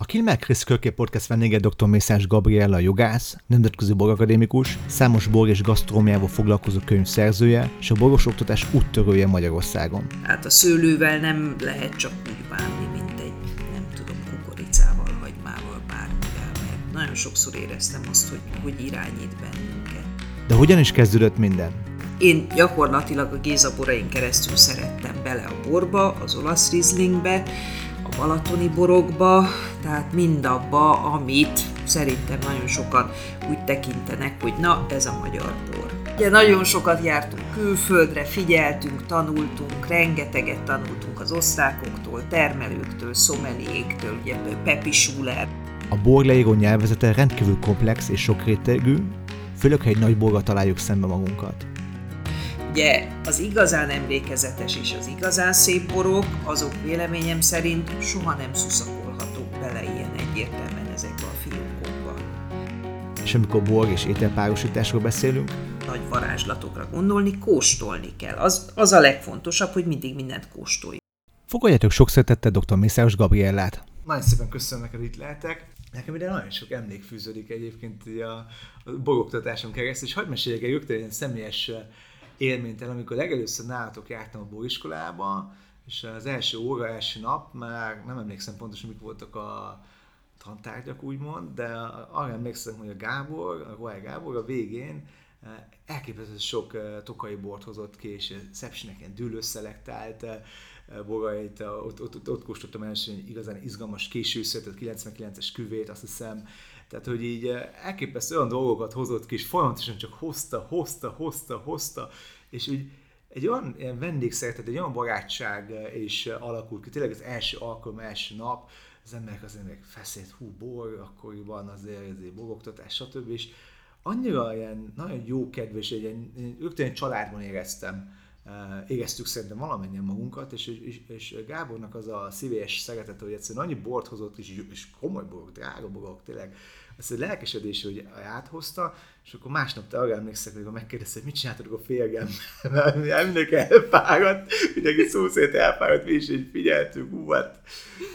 A Kilmer Chris Körké Podcast vendége dr. Mészás Gabriella jogász, nemzetközi borakadémikus, számos bor és gasztrómiával foglalkozó könyv szerzője, és a boros oktatás úttörője Magyarországon. Hát a szőlővel nem lehet csak úgy bánni, mint egy, nem tudom, kukoricával, hagymával, bármivel, mert nagyon sokszor éreztem azt, hogy, hogy irányít bennünket. De hogyan is kezdődött minden? Én gyakorlatilag a Géza borain keresztül szerettem bele a borba, az olasz rizlingbe, balatoni borokba, tehát mindabba, amit szerintem nagyon sokan úgy tekintenek, hogy na, ez a magyar bor. Ugye nagyon sokat jártunk külföldre, figyeltünk, tanultunk, rengeteget tanultunk az osztrákoktól, termelőktől, szomeliéktől, ugye Pepi Schuler. A bor leíró nyelvezete rendkívül komplex és sokrétegű, főleg, ha egy nagy borra találjuk szembe magunkat. Ugye az igazán emlékezetes és az igazán szép borok, azok véleményem szerint soha nem szuszakolhatók bele ilyen egyértelműen ezekbe a fiókokba. És amikor bor és ételpárosításról beszélünk, Nagy varázslatokra gondolni, kóstolni kell. Az, az a legfontosabb, hogy mindig mindent kóstolj. fogadjátok sok szeretettel dr. Mészáros Gabriellát. Nagyon szépen köszönöm neked, hogy itt lehetek. Nekem ide nagyon sok emlék fűződik egyébként a, a boroktatáson keresztül, és hagyd meséljek egy rögtön egy személyes élményt el, amikor legelőször nálatok jártam a boriskolába, és az első óra, első nap, már nem emlékszem pontosan, mik voltak a tantárgyak úgymond, de arra emlékszem, hogy a Gábor, a Roy Gábor a végén eh, elképesztő sok eh, tokai bort hozott ki, és Szepsinek ilyen dűlőszelektált eh, borait, ott, ott, ott, ott kóstoltam első igazán izgalmas későszöt, 99-es küvét, azt hiszem, tehát, hogy így eh, elképesztő olyan dolgokat hozott ki, és folyamatosan csak hozta, hozta, hozta, hozta, és úgy egy olyan ilyen vendégszeretet, egy olyan barátság eh, is eh, alakult ki, tényleg az első alkalom, első nap, az emberek az emberek feszélt, hú, bor, akkoriban azért, azért boroktatás, stb. És annyira ilyen nagyon jó kedves, egy, ilyen, rögtön egy családban éreztem, eh, éreztük szerintem valamennyien magunkat, és, és, és Gábornak az a szíves szeretete, hogy egyszerűen annyi bort hozott, és, és komoly borok, drága borok, tényleg, ez egy lelkesedés, hogy áthozta, és akkor másnap te arra emlékszek, hogy megkérdezte, hogy mit csináltatok a férgem, mert mindenki elfáradt, mindenki szó szerint elfáradt, mi is így figyeltünk, hú, hát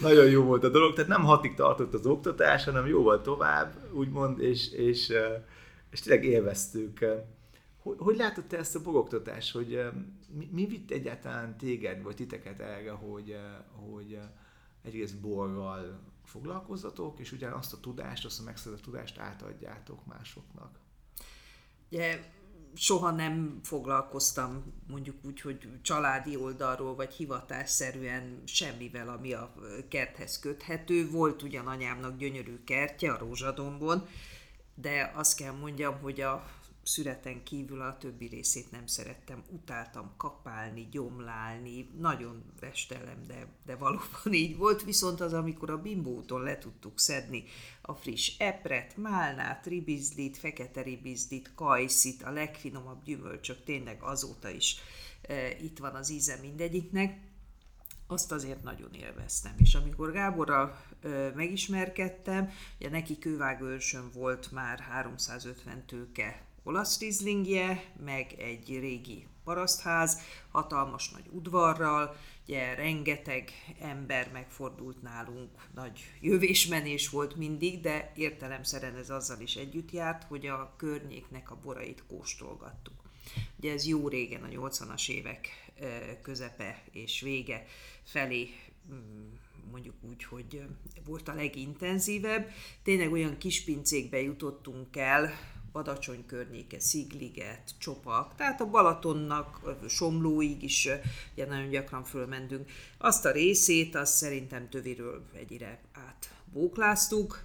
nagyon jó volt a dolog, tehát nem hatig tartott az oktatás, hanem jóval tovább, úgymond, és, és, eh, és tényleg élveztük. Hogy, hogy látod te ezt a boroktatást, hogy eh, mi, mi vitt egyáltalán téged, vagy titeket erre, hogy, eh, hogy egyrészt borral foglalkozzatok, és ugyan azt a tudást, azt a megszerzett tudást átadjátok másoknak. Ugye soha nem foglalkoztam mondjuk úgy, hogy családi oldalról, vagy hivatásszerűen semmivel, ami a kerthez köthető. Volt ugyan anyámnak gyönyörű kertje a Rózsadombon, de azt kell mondjam, hogy a szüreten kívül a többi részét nem szerettem. Utáltam kapálni, gyomlálni, nagyon restellem, de, de valóban így volt. Viszont az, amikor a bimbóton le tudtuk szedni a friss epret, málnát, ribizlit, fekete ribizlit, kajszit, a legfinomabb gyümölcsök, tényleg azóta is e, itt van az íze mindegyiknek, azt azért nagyon élveztem. És amikor Gáborral ö, megismerkedtem, ugye neki kővágőrsön volt már 350 tőke olasz rizlingje, meg egy régi parasztház, hatalmas nagy udvarral, ugye rengeteg ember megfordult nálunk, nagy jövésmenés volt mindig, de értelemszerűen ez azzal is együtt járt, hogy a környéknek a borait kóstolgattuk. Ugye ez jó régen, a 80-as évek közepe és vége felé mm, mondjuk úgy, hogy volt a legintenzívebb. Tényleg olyan kis pincékbe jutottunk el, Badacsony környéke, Szigliget, Csopak, tehát a Balatonnak, Somlóig is ugye nagyon gyakran fölmentünk. Azt a részét, azt szerintem töviről egyire átbókláztuk,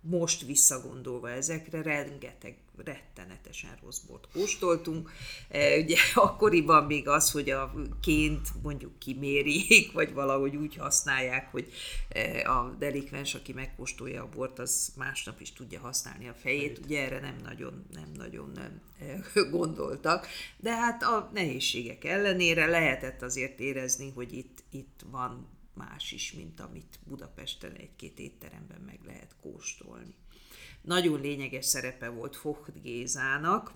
most visszagondolva ezekre, rengeteg rettenetesen rossz bort kóstoltunk. E, ugye akkoriban még az, hogy a ként mondjuk kimérjék, vagy valahogy úgy használják, hogy e, a delikvens, aki megkóstolja a bort, az másnap is tudja használni a fejét. Ugye erre nem nagyon, nem nagyon nem e, gondoltak. De hát a nehézségek ellenére lehetett azért érezni, hogy itt, itt van más is, mint amit Budapesten egy-két étteremben meg lehet kóstolni. Nagyon lényeges szerepe volt Focht Gézának,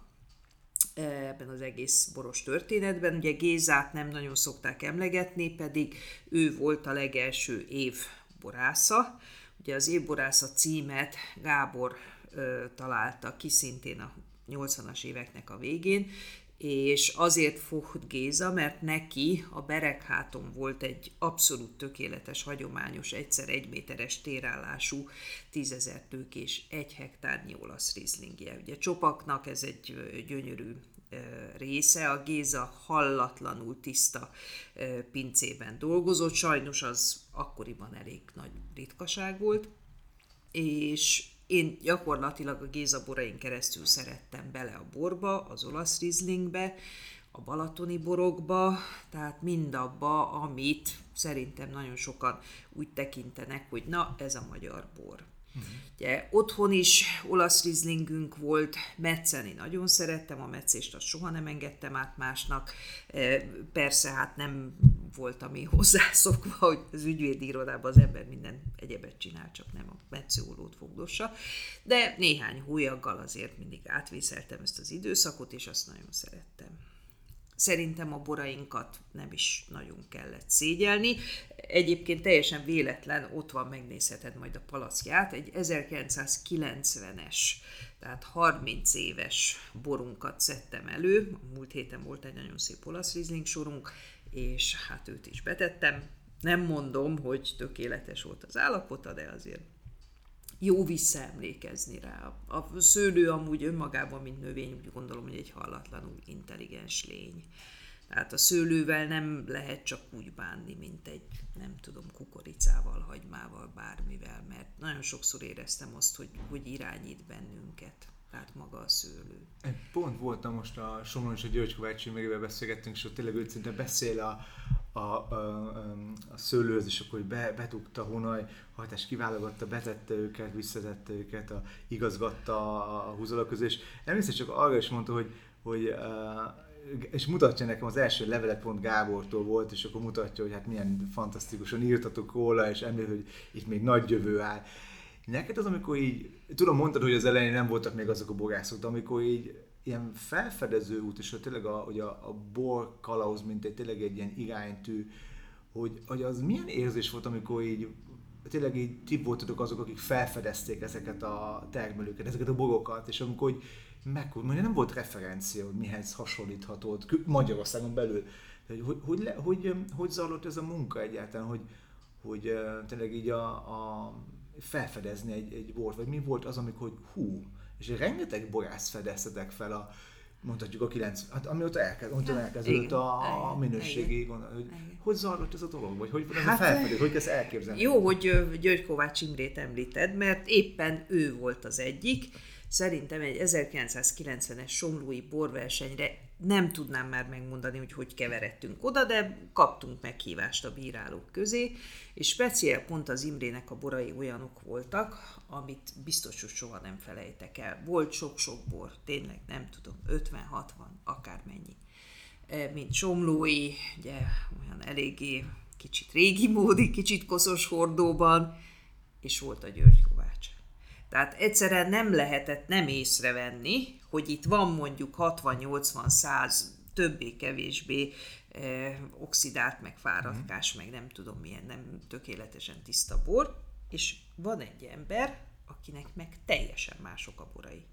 ebben az egész boros történetben. Ugye Gézát nem nagyon szokták emlegetni, pedig ő volt a legelső év borásza, Ugye az évborászat címet Gábor ö, találta ki szintén a 80-as éveknek a végén, és azért fogd Géza, mert neki a Berekháton volt egy abszolút tökéletes, hagyományos, egyszer egy méteres térállású, tízezer tőkés, egy hektárnyi olasz rizlingje. Ugye Csopaknak ez egy gyönyörű része, a Géza hallatlanul tiszta pincében dolgozott, sajnos az akkoriban elég nagy ritkaság volt, és én gyakorlatilag a Géza borain keresztül szerettem bele a borba, az olasz rizlingbe, a balatoni borokba, tehát mindabba, amit szerintem nagyon sokan úgy tekintenek, hogy na, ez a magyar bor. Uh-huh. Ugye, otthon is olasz rizlingünk volt, metszeni nagyon szerettem, a meccést azt soha nem engedtem át másnak. E, persze, hát nem voltam én hozzászokva, hogy az ügyvédi irodában az ember minden egyebet csinál, csak nem a metszőolót fogdossa. De néhány hólyaggal azért mindig átvészeltem ezt az időszakot, és azt nagyon szerettem szerintem a borainkat nem is nagyon kellett szégyelni. Egyébként teljesen véletlen, ott van, megnézheted majd a palaszját, egy 1990-es, tehát 30 éves borunkat szedtem elő, múlt héten volt egy nagyon szép olasz rizling sorunk, és hát őt is betettem. Nem mondom, hogy tökéletes volt az állapota, de azért jó visszaemlékezni rá. A szőlő amúgy önmagában, mint növény, úgy gondolom, hogy egy hallatlanul intelligens lény. Tehát a szőlővel nem lehet csak úgy bánni, mint egy, nem tudom, kukoricával, hagymával, bármivel, mert nagyon sokszor éreztem azt, hogy, hogy irányít bennünket tehát maga a szőlő. Pont voltam most a Somlón és a György Kovács beszélgettünk, és ott tényleg őt szinte beszél a, a, a, a szőlőhöz, és akkor hogy be, betugta Hunaj, hajtás kiválogatta, betette őket, visszatette őket, a, igazgatta a húzalak közé, és emlékszem csak arra is mondta, hogy, hogy uh, és mutatja nekem az első levelet pont Gábortól volt, és akkor mutatja, hogy hát milyen fantasztikusan írtatok róla, és emlékszem, hogy itt még nagy jövő áll. Neked az, amikor így, tudom, mondtad, hogy az elején nem voltak még azok a bogászok, de amikor így ilyen felfedező út, és tényleg a, hogy a, a bor kalauz, mint egy tényleg egy ilyen iránytű, hogy, hogy az milyen érzés volt, amikor így tényleg így ti voltatok azok, akik felfedezték ezeket a termelőket, ezeket a borokat, és amikor hogy meg, mondja, nem volt referencia, hogy mihez hasonlíthatod Magyarországon belül. Hogy, hogy, hogy, le, hogy, hogy zajlott ez a munka egyáltalán, hogy, hogy tényleg így a, a felfedezni egy, egy bort, vagy mi volt az, amikor, hogy hú, és rengeteg borász fedeztetek fel a, mondhatjuk a 9, hát amióta elkezd, amióta hát, elkezdődött a, a minőségi gondol, hogy igen. hogy zajlott ez a dolog, vagy hogy ez hát, a hogy ezt elképzelni? Jó, hogy György Kovács Imrét említed, mert éppen ő volt az egyik, Szerintem egy 1990-es somlói borversenyre nem tudnám már megmondani, hogy hogy keveredtünk oda, de kaptunk meghívást a bírálók közé, és speciál pont az Imrének a borai olyanok voltak, amit biztos, hogy soha nem felejtek el. Volt sok-sok bor, tényleg nem tudom, 50-60, akármennyi. E, mint somlói, ugye olyan eléggé kicsit régi módi, kicsit koszos hordóban, és volt a György. Tehát egyszerűen nem lehetett nem észrevenni, hogy itt van mondjuk 60-80-100 többé-kevésbé eh, oxidált, meg fáradkás, mm. meg nem tudom milyen, nem tökéletesen tiszta bor, és van egy ember, akinek meg teljesen mások a borai.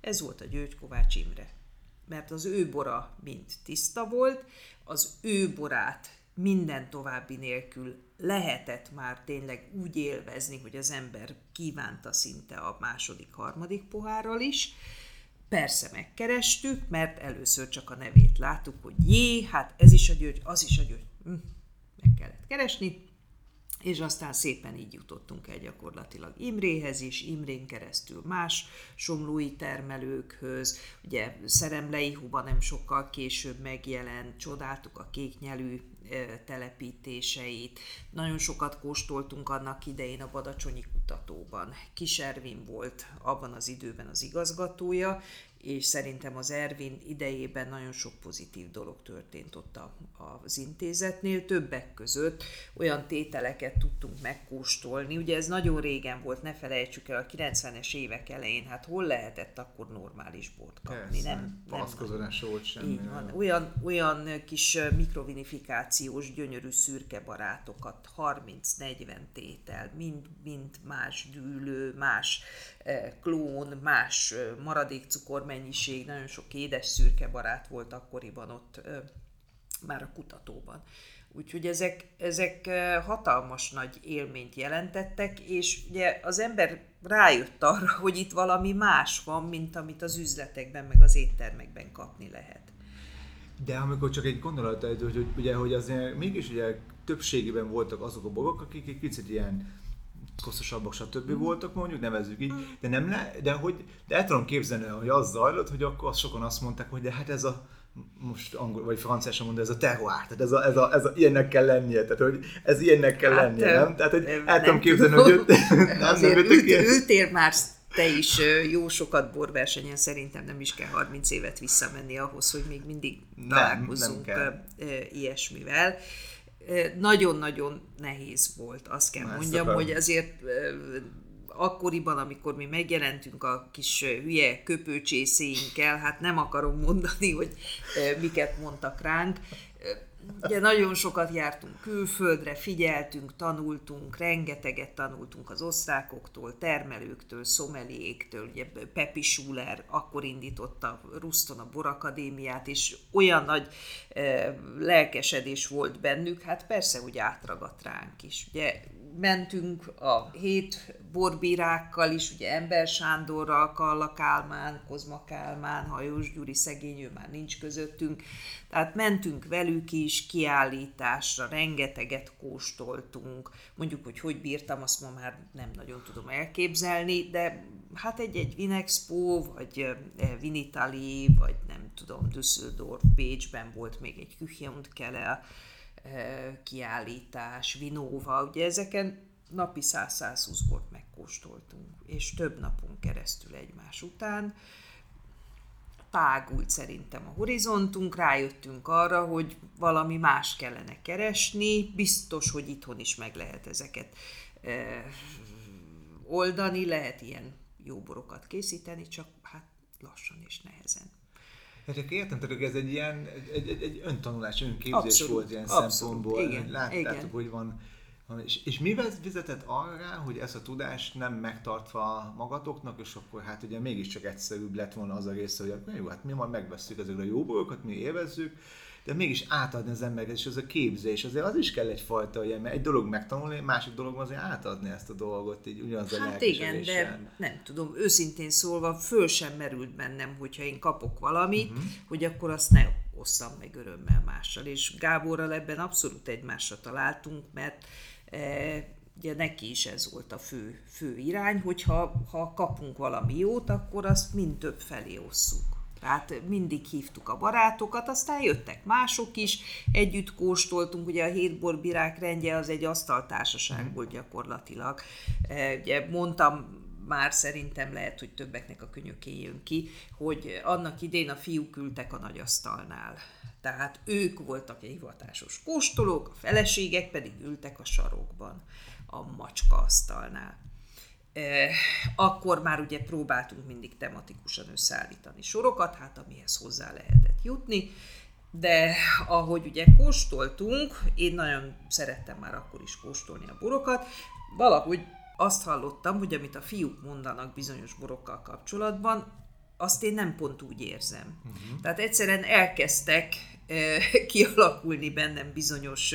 Ez volt a György Kovács Imre. Mert az ő bora mind tiszta volt, az ő borát minden további nélkül lehetett már tényleg úgy élvezni, hogy az ember kívánta szinte a második, harmadik pohárral is. Persze megkerestük, mert először csak a nevét láttuk, hogy jé, hát ez is a györgy, az is a györgy. Hm, meg kellett keresni, és aztán szépen így jutottunk el gyakorlatilag Imréhez is, Imrén keresztül más somlói termelőkhöz, ugye Szeremlei Huba nem sokkal később megjelent, csodáltuk a kéknyelű telepítéseit. Nagyon sokat kóstoltunk annak idején a Badacsonyi kutatóban. Kiservin volt abban az időben az igazgatója, és szerintem az Ervin idejében nagyon sok pozitív dolog történt ott a, az intézetnél, többek között olyan tételeket tudtunk megkóstolni, ugye ez nagyon régen volt, ne felejtsük el, a 90-es évek elején, hát hol lehetett akkor normális bort kapni? Persze, nem, nem, volt semmi. Így van, olyan, olyan kis mikrovinifikációs, gyönyörű szürke barátokat, 30-40 tétel, mind, mind más dűlő, más klón, más maradék cukormennyiség, nagyon sok édes szürke barát volt akkoriban ott már a kutatóban. Úgyhogy ezek, ezek hatalmas nagy élményt jelentettek, és ugye az ember rájött arra, hogy itt valami más van, mint amit az üzletekben, meg az éttermekben kapni lehet. De amikor csak egy gondolat, hogy, hogy, ugye, hogy azért mégis ugye többségében voltak azok a bogok, akik egy picit ilyen koszosabbak, stb. Mm. voltak mondjuk, nevezzük így, mm. de nem le, de hogy, de el tudom képzelni, hogy az zajlott, hogy akkor sokan azt mondták, hogy de hát ez a, most angol vagy franciásan mondja, ez a terroir, tehát ez a, ez a, ez a, ilyennek kell lennie, tehát hogy ez ilyennek kell hát, lennie, nem? Tehát hogy el tudom képzelni, hogy ő, nem, Azért nem ült, ültél már te is jó sokat borversenyen, szerintem nem is kell 30 évet visszamenni ahhoz, hogy még mindig nem, nem ilyesmivel nagyon-nagyon nehéz volt, azt kell Már mondjam, hogy azért akkoriban, amikor mi megjelentünk a kis hülye köpőcsészéinkkel, hát nem akarom mondani, hogy miket mondtak ránk, Ugye nagyon sokat jártunk külföldre, figyeltünk, tanultunk, rengeteget tanultunk az osztrákoktól, termelőktől, szomeliéktől, ugye Pepi Schuler akkor indította Ruston a Borakadémiát, és olyan nagy e, lelkesedés volt bennük, hát persze, hogy átragadt ránk is. Ugye mentünk a hét borbírákkal is, ugye Ember Sándorral, Kalla Kálmán, Kozma Kálmán, Hajós Gyuri szegény, ő már nincs közöttünk. Tehát mentünk velük is kiállításra, rengeteget kóstoltunk. Mondjuk, hogy hogy bírtam, azt ma már nem nagyon tudom elképzelni, de hát egy-egy Vinexpo, vagy Vinitali, vagy nem tudom, Düsseldorf, Bécsben volt még egy Küche und Keller, kiállítás, Vinóva, ugye ezeken napi 100-120 bort megkóstoltunk, és több napon keresztül egymás után. Tágult szerintem a horizontunk, rájöttünk arra, hogy valami más kellene keresni, biztos, hogy itthon is meg lehet ezeket oldani, lehet ilyen jó borokat készíteni, csak hát lassan és nehezen. Hát akkor értem, tehát ez egy ilyen egy, egy, egy öntanulás, önképzés abszolút, volt ilyen abszolút, szempontból. Igen, Láttátok, igen. hogy van, van és, és mi vezetett arra, hogy ezt a tudást nem megtartva magatoknak, és akkor hát ugye mégiscsak egyszerűbb lett volna az a része, hogy jó, hát mi majd megveszünk ezekre a jó borokat, mi élvezzük, de mégis átadni az embereket, és ez a képzés, azért az is kell egyfajta, ugye, mert egy dolog megtanulni, másik dolog azért átadni ezt a dolgot, így ugyanaz a Hát igen, de nem tudom, őszintén szólva, föl sem merült bennem, hogyha én kapok valamit, uh-huh. hogy akkor azt ne osszam meg örömmel mással. És Gáborral ebben abszolút egymásra találtunk, mert e, ugye neki is ez volt a fő, fő irány, hogyha ha kapunk valami jót, akkor azt mind több felé osszuk. Tehát mindig hívtuk a barátokat, aztán jöttek mások is, együtt kóstoltunk, ugye a hétborbirák rendje az egy asztaltársaság volt gyakorlatilag. E, ugye mondtam már szerintem lehet, hogy többeknek a könyökén jön ki, hogy annak idén a fiúk ültek a nagyasztalnál. Tehát ők voltak a hivatásos kóstolók, a feleségek pedig ültek a sarokban, a macska asztalnál akkor már ugye próbáltunk mindig tematikusan összeállítani sorokat, hát amihez hozzá lehetett jutni, de ahogy ugye kóstoltunk, én nagyon szerettem már akkor is kóstolni a borokat, valahogy azt hallottam, hogy amit a fiúk mondanak bizonyos borokkal kapcsolatban, azt én nem pont úgy érzem. Uh-huh. Tehát egyszerűen elkezdtek kialakulni bennem bizonyos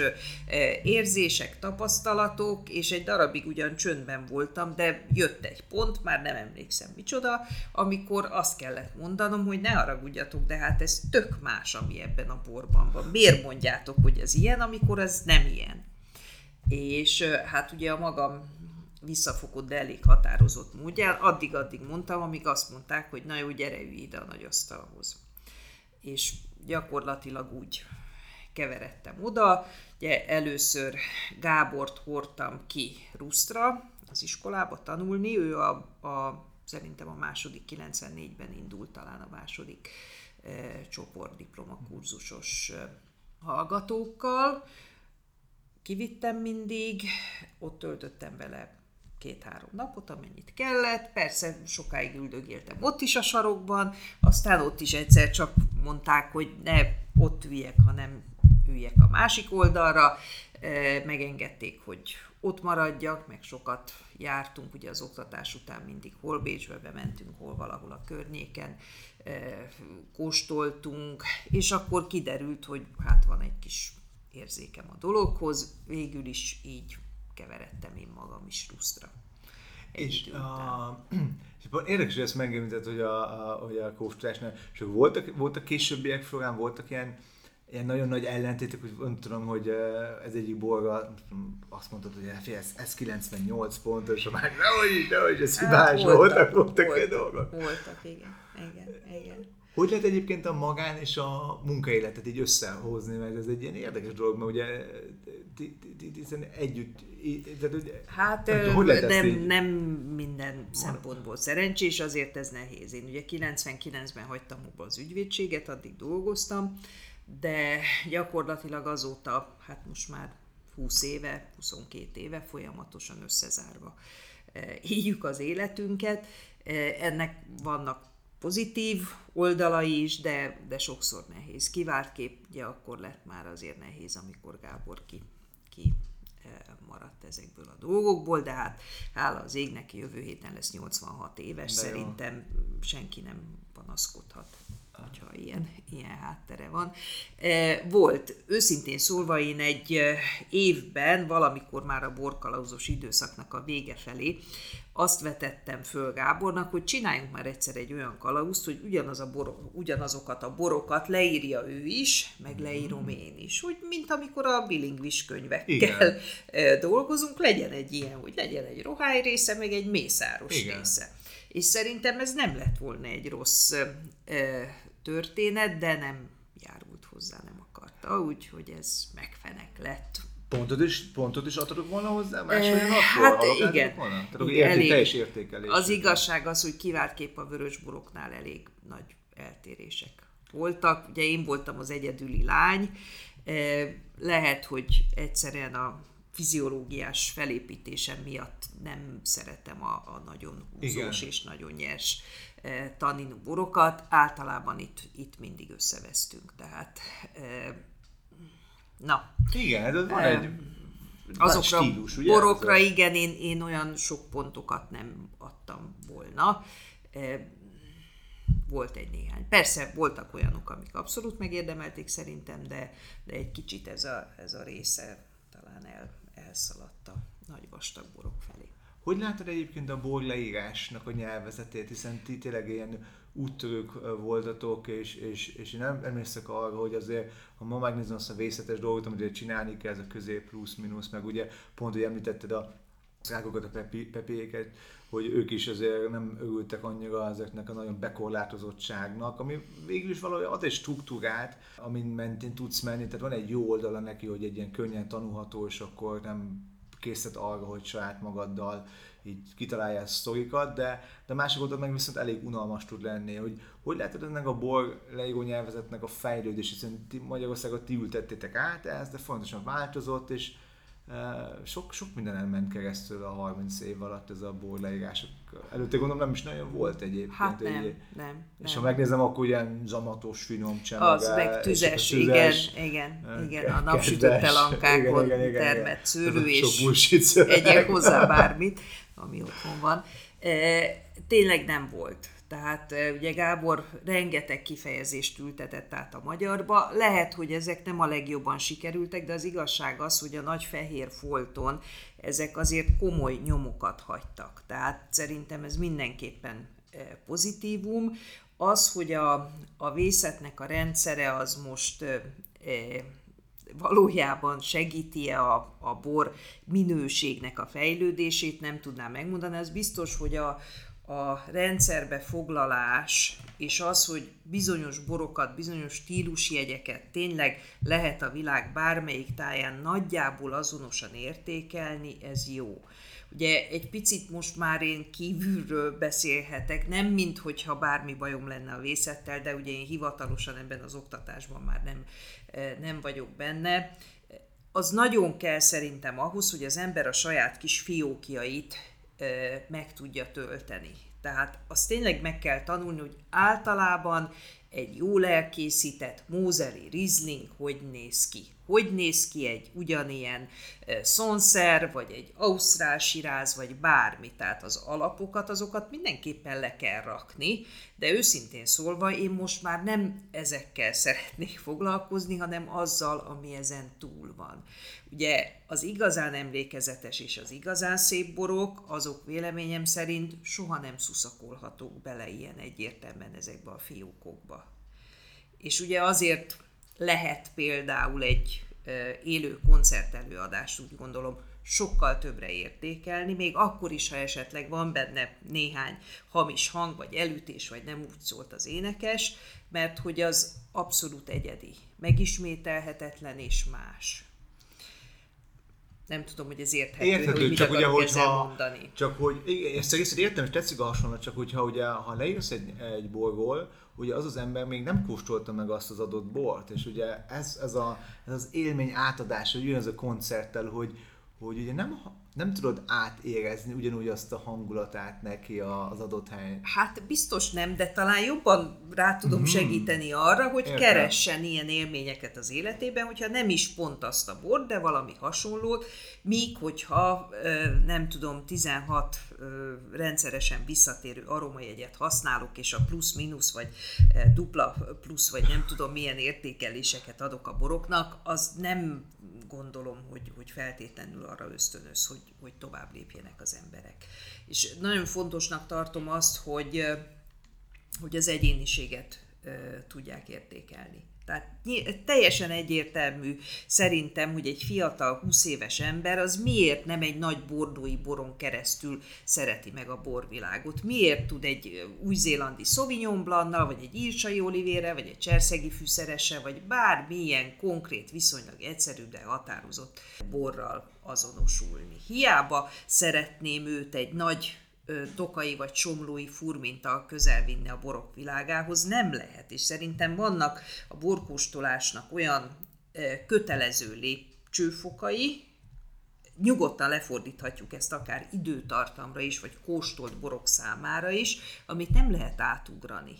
érzések, tapasztalatok, és egy darabig ugyan csöndben voltam, de jött egy pont, már nem emlékszem micsoda, amikor azt kellett mondanom, hogy ne haragudjatok, de hát ez tök más, ami ebben a borban van. Miért mondjátok, hogy ez ilyen, amikor ez nem ilyen? És hát ugye a magam visszafogott, de elég határozott módján, addig-addig mondtam, amíg azt mondták, hogy na jó, gyere ide a nagy asztalhoz. És gyakorlatilag úgy keveredtem oda. Ugye először Gábort hordtam ki Rusztra, az iskolába tanulni, ő a, a szerintem a második 94-ben indult talán a második e, csoport diplomakurzusos e, hallgatókkal. Kivittem mindig, ott töltöttem vele két-három napot, amennyit kellett. Persze sokáig üldögéltem ott is a sarokban, aztán ott is egyszer csak mondták, hogy ne ott üljek, hanem üljek a másik oldalra. Megengedték, hogy ott maradjak, meg sokat jártunk, ugye az oktatás után mindig hol Bécsbe bementünk, hol valahol a környéken, kóstoltunk, és akkor kiderült, hogy hát van egy kis érzékem a dologhoz, végül is így keveredtem én magam is rusztra. És, a, és érdekes, hogy ezt megemlített, hogy a, a, hogy a kóstolásnál, és voltak, voltak későbbiek során, voltak ilyen, ilyen nagyon nagy ellentétek, hogy nem tudom, hogy ez egyik borga azt mondtad, hogy ez, ez 98 pontos, a másik, nehogy, nehogy, ez hát hibás, voltak, voltak, voltak, voltak dolgok. Voltak, igen, igen, igen. Hogy lehet egyébként a magán és a munkaéletet így összehozni, mert ez egy ilyen érdekes dolog, mert ugye hiszen együtt, tehát, Hát nem, hogy nem, nem minden szempontból szerencsés, azért ez nehéz. Én ugye 99-ben hagytam abba az ügyvédséget, addig dolgoztam, de gyakorlatilag azóta, hát most már 20 éve, 22 éve folyamatosan összezárva éljük az életünket. Ennek vannak pozitív oldalai is, de, de sokszor nehéz. Kivált kép, ugye akkor lett már azért nehéz, amikor Gábor ki, ki eh, maradt ezekből a dolgokból, de hát hála az égnek jövő héten lesz 86 éves, de szerintem jó. senki nem panaszkodhat hogyha ilyen, ilyen háttere van. E, volt, őszintén szólva én egy e, évben, valamikor már a borkalauzos időszaknak a vége felé, azt vetettem föl Gábornak, hogy csináljunk már egyszer egy olyan kalauzt, hogy ugyanaz a bor, ugyanazokat a borokat leírja ő is, meg leírom én is. Úgy, mint amikor a bilingvis könyvekkel Igen. E, dolgozunk, legyen egy ilyen, hogy legyen egy rohály része, meg egy mészáros Igen. része. És szerintem ez nem lett volna egy rossz történet, de nem járult hozzá, nem akarta, úgyhogy ez megfenek lett. Pontot is, pontot is adhatok volna hozzá? Eh, hát igen. Volna? Tehát igen elég, teljes értékelés. Az igazság az, hogy kivált kép a vörösboroknál elég nagy eltérések voltak. Ugye én voltam az egyedüli lány, eh, lehet, hogy egyszerűen a fiziológiás felépítésem miatt nem szeretem a, a nagyon húzós Igen. és nagyon nyers e, taninú borokat. Általában itt, itt mindig összevesztünk, tehát e, na. Igen, ez van egy azokra stílus, ugye? borokra, ez igen, én, én olyan sok pontokat nem adtam volna. Volt egy néhány. Persze voltak olyanok, amik abszolút megérdemelték szerintem, de, de egy kicsit ez a, ez a része talán el, elszaladt a nagy vastag borok felé. Hogy látod egyébként a bor leírásnak a nyelvezetét, hiszen ti tényleg ilyen úttörők voltatok, és, és, és én nem emlékszek arra, hogy azért, ha ma megnézem azt a vészetes dolgot, amit csinálni kell, ez a közép plusz, mínusz, meg ugye pont, hogy említetted a szágokat, a pepi, hogy ők is azért nem örültek annyira ezeknek a nagyon bekorlátozottságnak, ami végül is valahogy ad egy struktúrát, amin mentén tudsz menni, tehát van egy jó oldala neki, hogy egy ilyen könnyen tanulható, és akkor nem készít arra, hogy saját magaddal így kitaláljál sztorikat, de, de másik oldalon meg viszont elég unalmas tud lenni, hogy hogy látod ennek a bor leíró nyelvezetnek a fejlődés, hiszen Magyarországot ti ültettétek át ez, de fontosan változott, és sok, sok minden ment keresztül a 30 év alatt ez a bor leírások. Előtte gondolom nem is nagyon volt egyébként. Hát nem, egy, nem, És nem. ha megnézem, akkor ilyen zamatos, finom csemege. Az meg tüzes, tüzes igen, igen, igen, a napsütött elankákon termett szőlő, és egyéb hozzá bármit, ami otthon van. Tényleg nem volt tehát ugye Gábor rengeteg kifejezést ültetett át a magyarba. Lehet, hogy ezek nem a legjobban sikerültek, de az igazság az, hogy a nagy fehér folton ezek azért komoly nyomokat hagytak. Tehát szerintem ez mindenképpen pozitívum. Az, hogy a, a vészetnek a rendszere az most e, valójában segíti-e a, a bor minőségnek a fejlődését, nem tudnám megmondani. Ez biztos, hogy a, a rendszerbe foglalás, és az, hogy bizonyos borokat, bizonyos stílusjegyeket tényleg lehet a világ bármelyik táján nagyjából azonosan értékelni, ez jó. Ugye egy picit most már én kívülről beszélhetek, nem mint hogyha bármi bajom lenne a vészettel, de ugye én hivatalosan ebben az oktatásban már nem, nem vagyok benne. Az nagyon kell szerintem ahhoz, hogy az ember a saját kis fiókjait meg tudja tölteni. Tehát azt tényleg meg kell tanulni, hogy általában egy jól elkészített mózeri rizling hogy néz ki. Hogy néz ki egy ugyanilyen szonszer, vagy egy ausztrál siráz, vagy bármi. Tehát az alapokat, azokat mindenképpen le kell rakni, de őszintén szólva én most már nem ezekkel szeretnék foglalkozni, hanem azzal, ami ezen túl van. Ugye az igazán emlékezetes és az igazán szép borok, azok véleményem szerint soha nem szuszakolhatók bele ilyen egyértelműen ezekbe a fiókokba. És ugye azért lehet például egy élő koncertelőadást úgy gondolom sokkal többre értékelni, még akkor is, ha esetleg van benne néhány hamis hang, vagy elütés, vagy nem úgy szólt az énekes, mert hogy az abszolút egyedi, megismételhetetlen és más nem tudom, hogy ez érthető, érthető hogy mit csak ugye, hogyha, mondani. Csak hogy, ezt egészet értem, és tetszik a hasonlat, csak hogyha ugye, ha leírsz egy, egy borból, ugye az az ember még nem kóstolta meg azt az adott bort, és ugye ez, ez, a, ez az élmény átadása, hogy jön ez a koncerttel, hogy, hogy ugye nem nem tudod átérezni ugyanúgy azt a hangulatát neki az adott helyen. Hát biztos nem, de talán jobban rá tudom hmm. segíteni arra, hogy Értem. keressen ilyen élményeket az életében, hogyha nem is pont azt a bort, de valami hasonlót, míg hogyha nem tudom, 16 rendszeresen visszatérő aromajegyet használok, és a plusz-minusz, vagy dupla plusz, vagy nem tudom milyen értékeléseket adok a boroknak, az nem gondolom, hogy, hogy feltétlenül arra ösztönöz, hogy, hogy tovább lépjenek az emberek. És nagyon fontosnak tartom azt, hogy, hogy az egyéniséget tudják értékelni. Tehát teljesen egyértelmű szerintem, hogy egy fiatal 20 éves ember az miért nem egy nagy bordói boron keresztül szereti meg a borvilágot. Miért tud egy új-zélandi Sauvignon Blannal, vagy egy írsai olivére, vagy egy cserszegi fűszerese, vagy bármilyen konkrét, viszonylag egyszerű, de határozott borral azonosulni. Hiába szeretném őt egy nagy tokai vagy somlói furmintal közel vinni a borok világához, nem lehet, és szerintem vannak a borkóstolásnak olyan kötelező lépcsőfokai, nyugodtan lefordíthatjuk ezt akár időtartamra is, vagy kóstolt borok számára is, amit nem lehet átugrani.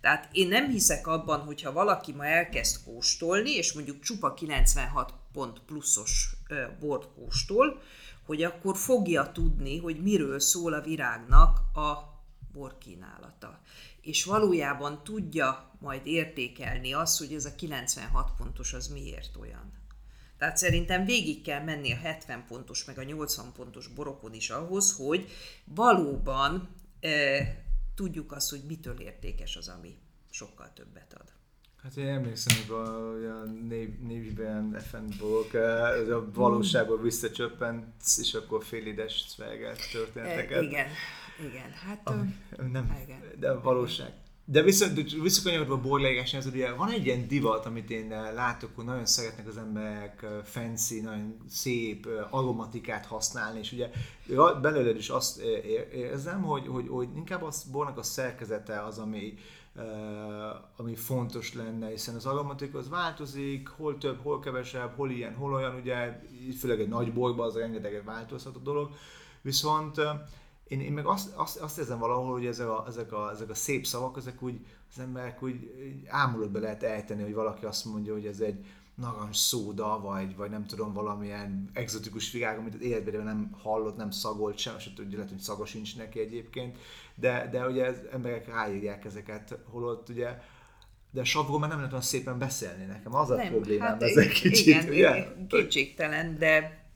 Tehát én nem hiszek abban, hogyha valaki ma elkezd kóstolni, és mondjuk csupa 96 pont pluszos bort kóstol, hogy akkor fogja tudni, hogy miről szól a virágnak a borkínálata. És valójában tudja majd értékelni azt, hogy ez a 96 pontos az miért olyan. Tehát szerintem végig kell menni a 70 pontos, meg a 80 pontos borokon is ahhoz, hogy valóban e, tudjuk azt, hogy mitől értékes az, ami sokkal többet ad. Hát én emlékszem, hogy a, a név, névben FN ez a valóságból visszacsöppent, és akkor félides szvelgelt történeteket. E, igen, igen, hát Ami, nem, igen. de a valóság. De viszont visszakanyarodva a borleégásnál, ez ugye van egy ilyen divat, amit én látok, hogy nagyon szeretnek az emberek fancy, nagyon szép aromatikát használni, és ugye belőled is azt érzem, hogy, hogy, hogy inkább a bornak a szerkezete az, ami, ami fontos lenne, hiszen az aromatika az változik, hol több, hol kevesebb, hol ilyen, hol olyan, ugye, főleg egy nagy bolygba az rengeteget változhat a dolog, viszont én, én meg azt, azt, azt érzem valahol, hogy ezek a, ezek, a, ezek a szép szavak, ezek úgy, az emberek úgy, ámulatba lehet ejteni, hogy valaki azt mondja, hogy ez egy narancs szóda, vagy, vagy nem tudom, valamilyen egzotikus virág, amit az életben nem hallott, nem szagolt sem, se tudja, lehet, hogy szaga sincs neki egyébként, de, de ugye az emberek ráírják ezeket, holott ugye de savról már nem lehet olyan szépen beszélni nekem, az nem, a problémám hát ezek kicsit, igen, ugye? kétségtelen, de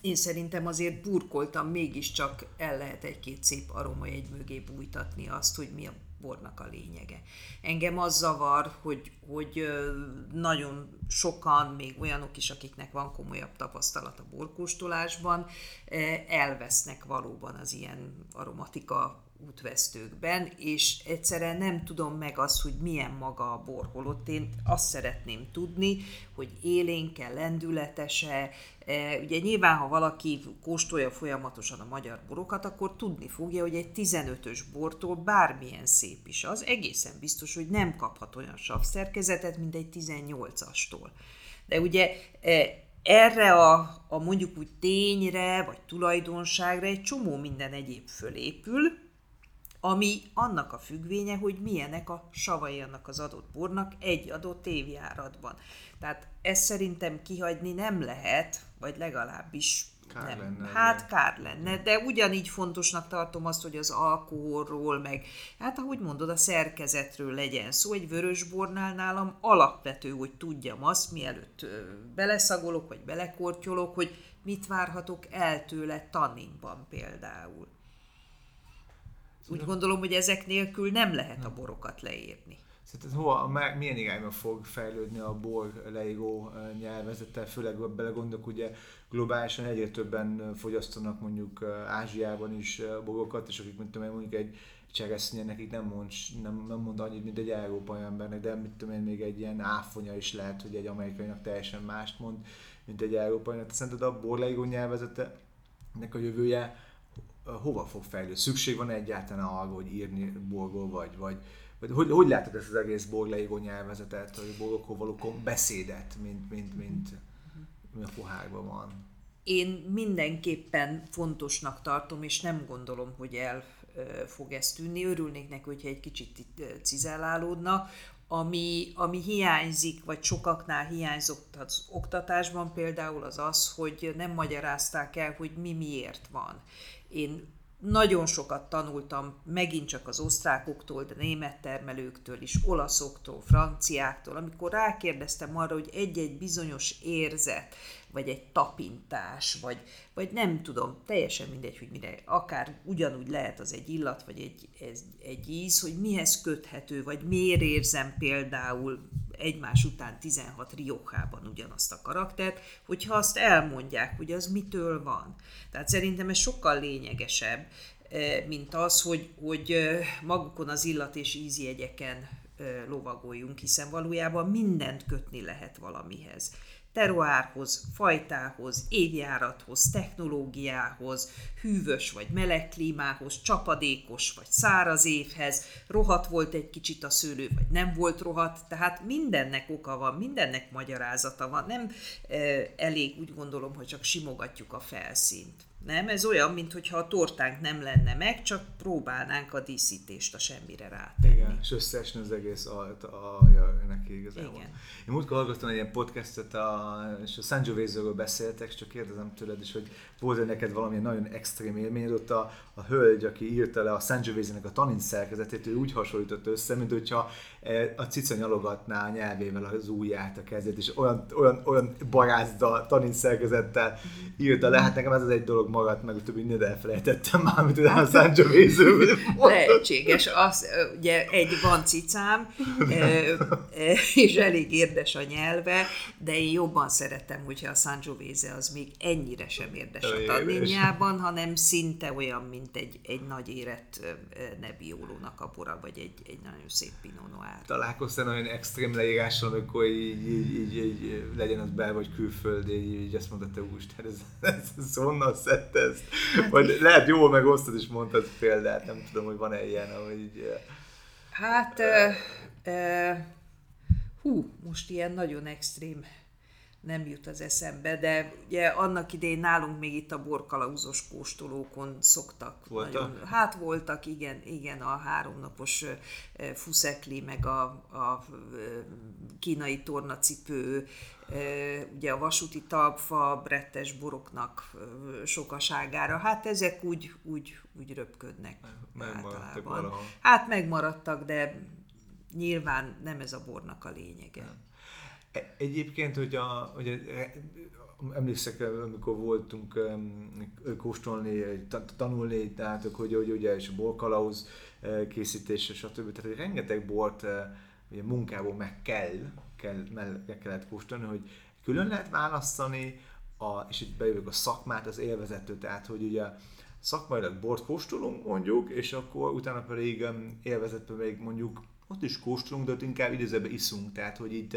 én szerintem azért burkoltam, mégiscsak el lehet egy-két szép aroma egy mögé bújtatni azt, hogy mi a bornak a lényege. Engem az zavar, hogy, hogy nagyon sokan, még olyanok is, akiknek van komolyabb tapasztalat a borkóstolásban, elvesznek valóban az ilyen aromatika útvesztőkben, és egyszerűen nem tudom meg azt, hogy milyen maga a bor, holott én azt szeretném tudni, hogy élénke, lendületese, e, ugye nyilván, ha valaki kóstolja folyamatosan a magyar borokat, akkor tudni fogja, hogy egy 15-ös bortól bármilyen szép is az, egészen biztos, hogy nem kaphat olyan savszerkezetet, mint egy 18-astól. De ugye e, erre a, a mondjuk úgy tényre, vagy tulajdonságra egy csomó minden egyéb fölépül, ami annak a függvénye, hogy milyenek a savai annak az adott bornak egy adott évjáratban. Tehát ezt szerintem kihagyni nem lehet, vagy legalábbis Kár nem. lenne, hát de- kár lenne, de ugyanígy fontosnak tartom azt, hogy az alkoholról, meg hát ahogy mondod, a szerkezetről legyen szó. Egy vörösbornál nálam alapvető, hogy tudjam azt, mielőtt beleszagolok, vagy belekortyolok, hogy mit várhatok el tőle tanninban például. Úgy gondolom, hogy ezek nélkül nem lehet a borokat leírni. Szerinted hova, milyen irányba fog fejlődni a bor leíró nyelvezete, főleg belegondolok, ugye globálisan egyre többen fogyasztanak mondjuk Ázsiában is borokat, és akik, mint tudom én, mondjuk egy cseresznye nekik nem mond, nem, nem mond annyit, mint egy európai embernek, de mit tudom én, még egy ilyen áfonya is lehet, hogy egy amerikainak teljesen mást mond, mint egy európainak. Te Szerinted a bor leíró nyelvezete nek a jövője hova fog fejlődni? Szükség van egyáltalán arra, hogy írni borról, vagy, vagy, vagy hogy, hogy látod ezt az egész borleíró nyelvezetet, hogy borokról való beszédet, mint, mint, mint, mi a pohárban van? Én mindenképpen fontosnak tartom, és nem gondolom, hogy el fog ez tűnni. Örülnék neki, hogyha egy kicsit cizellálódna. Ami, ami hiányzik, vagy sokaknál hiányzott az oktatásban például az az, hogy nem magyarázták el, hogy mi miért van. Én nagyon sokat tanultam megint csak az osztrákoktól, de német termelőktől is, olaszoktól, franciáktól, amikor rákérdeztem arra, hogy egy-egy bizonyos érzet, vagy egy tapintás, vagy, vagy nem tudom, teljesen mindegy, hogy mire, akár ugyanúgy lehet az egy illat, vagy egy, ez, egy íz, hogy mihez köthető, vagy miért érzem például egymás után 16 Riohában ugyanazt a karaktert, hogyha azt elmondják, hogy az mitől van. Tehát szerintem ez sokkal lényegesebb, eh, mint az, hogy, hogy eh, magukon az illat és ízjegyeken eh, lovagoljunk, hiszen valójában mindent kötni lehet valamihez teroárhoz, fajtához, évjárathoz, technológiához, hűvös vagy meleg klímához, csapadékos vagy száraz évhez, rohat volt egy kicsit a szőlő, vagy nem volt rohat, tehát mindennek oka van, mindennek magyarázata van, nem e, elég úgy gondolom, hogy csak simogatjuk a felszínt. Nem, ez olyan, mintha a tortánk nem lenne meg, csak próbálnánk a díszítést a semmire rátenni. Igen, és összeesni az egész alt alja neki igazából. Igen. Én múltkor hallgattam egy ilyen podcastet, a, és a Sangiovese-ről beszéltek, és csak kérdezem tőled is, hogy volt neked valamilyen nagyon extrém élményed, ott a, a hölgy, aki írta le a Sangiovese-nek a tanin szerkezetét, ő úgy hasonlított össze, mint hogyha a cica nyalogatná a nyelvével az ujját a kezét, és olyan, olyan, olyan barázda tanin szerkezettel írta le, hát nekem ez az egy dolog maradt meg, a többi mindent elfelejtettem már, amit utána a mondott. Lehetséges. Az, ugye egy van cicám, és elég érdes a nyelve, de én jobban szeretem, hogyha a Sangiovese az még ennyire sem érdes a tanninjában, hanem szinte olyan, mint egy, egy nagy érett Nebbiolónak a bora, vagy egy, egy nagyon szép Pinot Noir. Találkoztál olyan extrém leírással, amikor így, így, így, így legyen az bel vagy külföldi, így, így azt mondta, te úristen, ez, ez, ez honnan szedte ezt? Vagy lehet jól megosztod és mondtad példát, nem tudom, hogy van-e ilyen, ahogy így, eh, Hát, ö, ö, hú, most ilyen nagyon extrém nem jut az eszembe, de ugye annak idején nálunk még itt a borkalauzos kóstolókon szoktak. Voltak? hát voltak, igen, igen, a háromnapos fuszekli, meg a, a kínai tornacipő, ugye a vasúti talpfa, brettes boroknak sokaságára. Hát ezek úgy, úgy, úgy röpködnek általában. valahol. Hát megmaradtak, de nyilván nem ez a bornak a lényege. E- Egyébként, hogy, a, hogy a, emlékszek, amikor voltunk kóstolni, tanulni, tehát hogy, hogy ugye, és a borkalauz készítése, stb. Tehát, hogy rengeteg bort ugye munkából meg kell, kell meg kellett kóstolni, hogy külön lehet választani, a, és itt bejövök a szakmát, az élvezető, tehát hogy ugye szakmailag bort kóstolunk mondjuk, és akkor utána pedig élvezetben még mondjuk ott is kóstolunk, de ott inkább idézőben iszunk, tehát hogy itt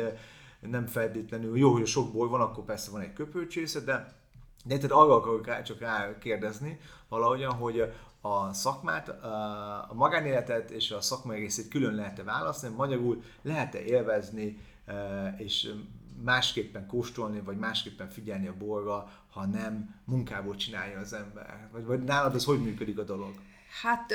nem feltétlenül, jó, hogy sok bor van, akkor persze van egy köpőcsésze, de de tehát arra akarok csak rá kérdezni valahogyan, hogy a szakmát, a magánéletet és a szakmai részét külön lehet-e választani, magyarul lehet-e élvezni és másképpen kóstolni, vagy másképpen figyelni a borra, ha nem munkából csinálja az ember? Vagy, vagy nálad az hogy működik a dolog? Hát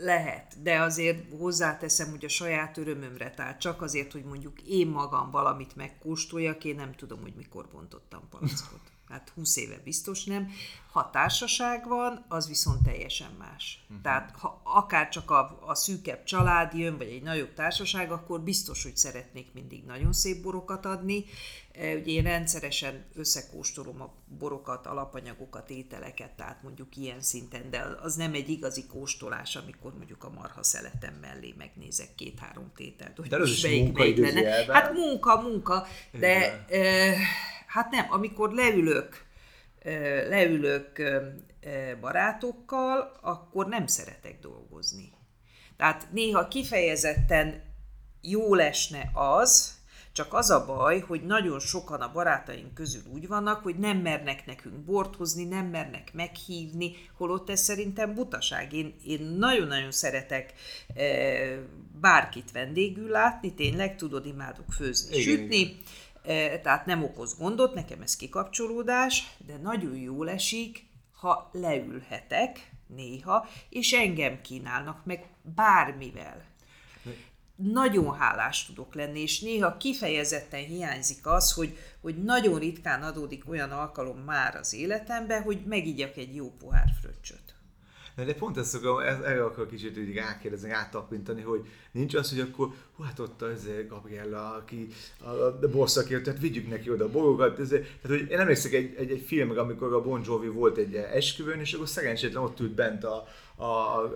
lehet, de azért hozzáteszem, hogy a saját örömömre, tehát csak azért, hogy mondjuk én magam valamit megkóstoljak, én nem tudom, hogy mikor bontottam palackot. Hát 20 éve biztos nem. Ha társaság van, az viszont teljesen más. Uh-huh. Tehát ha akár csak a, a szűkebb család jön, vagy egy nagyobb társaság, akkor biztos, hogy szeretnék mindig nagyon szép borokat adni. E, ugye én rendszeresen összekóstolom a borokat, alapanyagokat, ételeket, tehát mondjuk ilyen szinten, de az nem egy igazi kóstolás, amikor mondjuk a marha szeletem mellé megnézek két-három tételt, hogy de az is munka Hát munka, munka, de... Igen Hát nem, amikor leülök, leülök barátokkal, akkor nem szeretek dolgozni. Tehát néha kifejezetten jó lesne az, csak az a baj, hogy nagyon sokan a barátaink közül úgy vannak, hogy nem mernek nekünk bort hozni, nem mernek meghívni, holott ez szerintem butaság. Én, én nagyon-nagyon szeretek e, bárkit vendégül látni, tényleg tudod, imádok főzni, igen, sütni. Igen tehát nem okoz gondot, nekem ez kikapcsolódás, de nagyon jól esik, ha leülhetek néha, és engem kínálnak meg bármivel. Nagyon hálás tudok lenni, és néha kifejezetten hiányzik az, hogy, hogy nagyon ritkán adódik olyan alkalom már az életemben, hogy megigyak egy jó pohár fröccsöt. De, de pont ezt szokom, erre akar kicsit így rákérdezni, áttapintani, hogy nincs az, hogy akkor, hú, hát ott az Gabriella, aki a, a borszakért, tehát vigyük neki oda a borokat. Ez, tehát, hogy én emlékszek egy, egy, egy filmre, amikor a Bon Jovi volt egy esküvőn, és akkor szerencsétlen ott ült bent a, a, a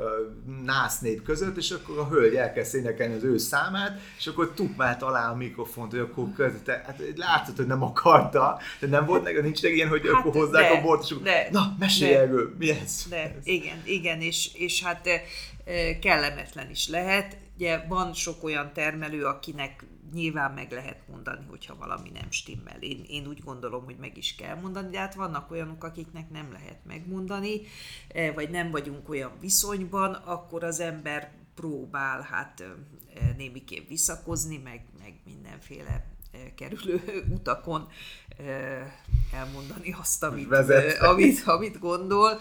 nász nép között, és akkor a hölgy elkezd énekelni az ő számát, és akkor tupmált alá a mikrofont, hogy akkor közte, hát látszott, hogy nem akarta, de nem volt neki, nincs neki ilyen, hogy hát akkor hozzák de, a bort, és akkor, de, na, mesélj de, erről, mi ez? De, igen, igen, és, és hát kellemetlen is lehet. Ugye van sok olyan termelő, akinek nyilván meg lehet mondani, hogyha valami nem stimmel. Én, én úgy gondolom, hogy meg is kell mondani, de hát vannak olyanok, akiknek nem lehet megmondani, vagy nem vagyunk olyan viszonyban, akkor az ember próbál hát némiképp visszakozni, meg, meg mindenféle kerülő utakon elmondani azt, amit, amit, amit gondol,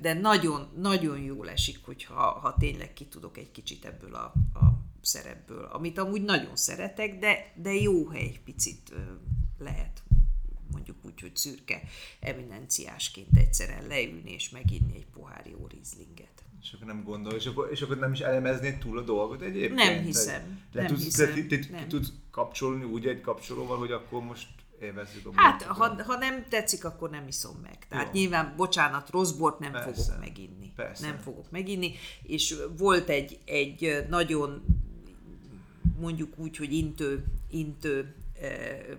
de nagyon, nagyon jól esik, hogyha ha tényleg ki tudok egy kicsit ebből a, a szerepből, amit amúgy nagyon szeretek, de, de jó, ha egy picit lehet mondjuk úgy, hogy szürke eminenciásként egyszerűen leülni és meginni egy pohár jó rizlinget. És akkor nem gondol, és akkor, és akkor nem is elemeznéd túl a dolgot egyébként? Nem hiszem. Le nem tudsz, hiszem. Te, te, nem. tudsz kapcsolni úgy egy kapcsolóval, hogy akkor most élvezzük a Hát, ha, ha nem tetszik, akkor nem iszom meg. Tehát Jó. nyilván, bocsánat, rossz bort nem Persze. fogok meginni. Persze. Nem fogok meginni. És volt egy, egy nagyon mondjuk úgy, hogy intő, intő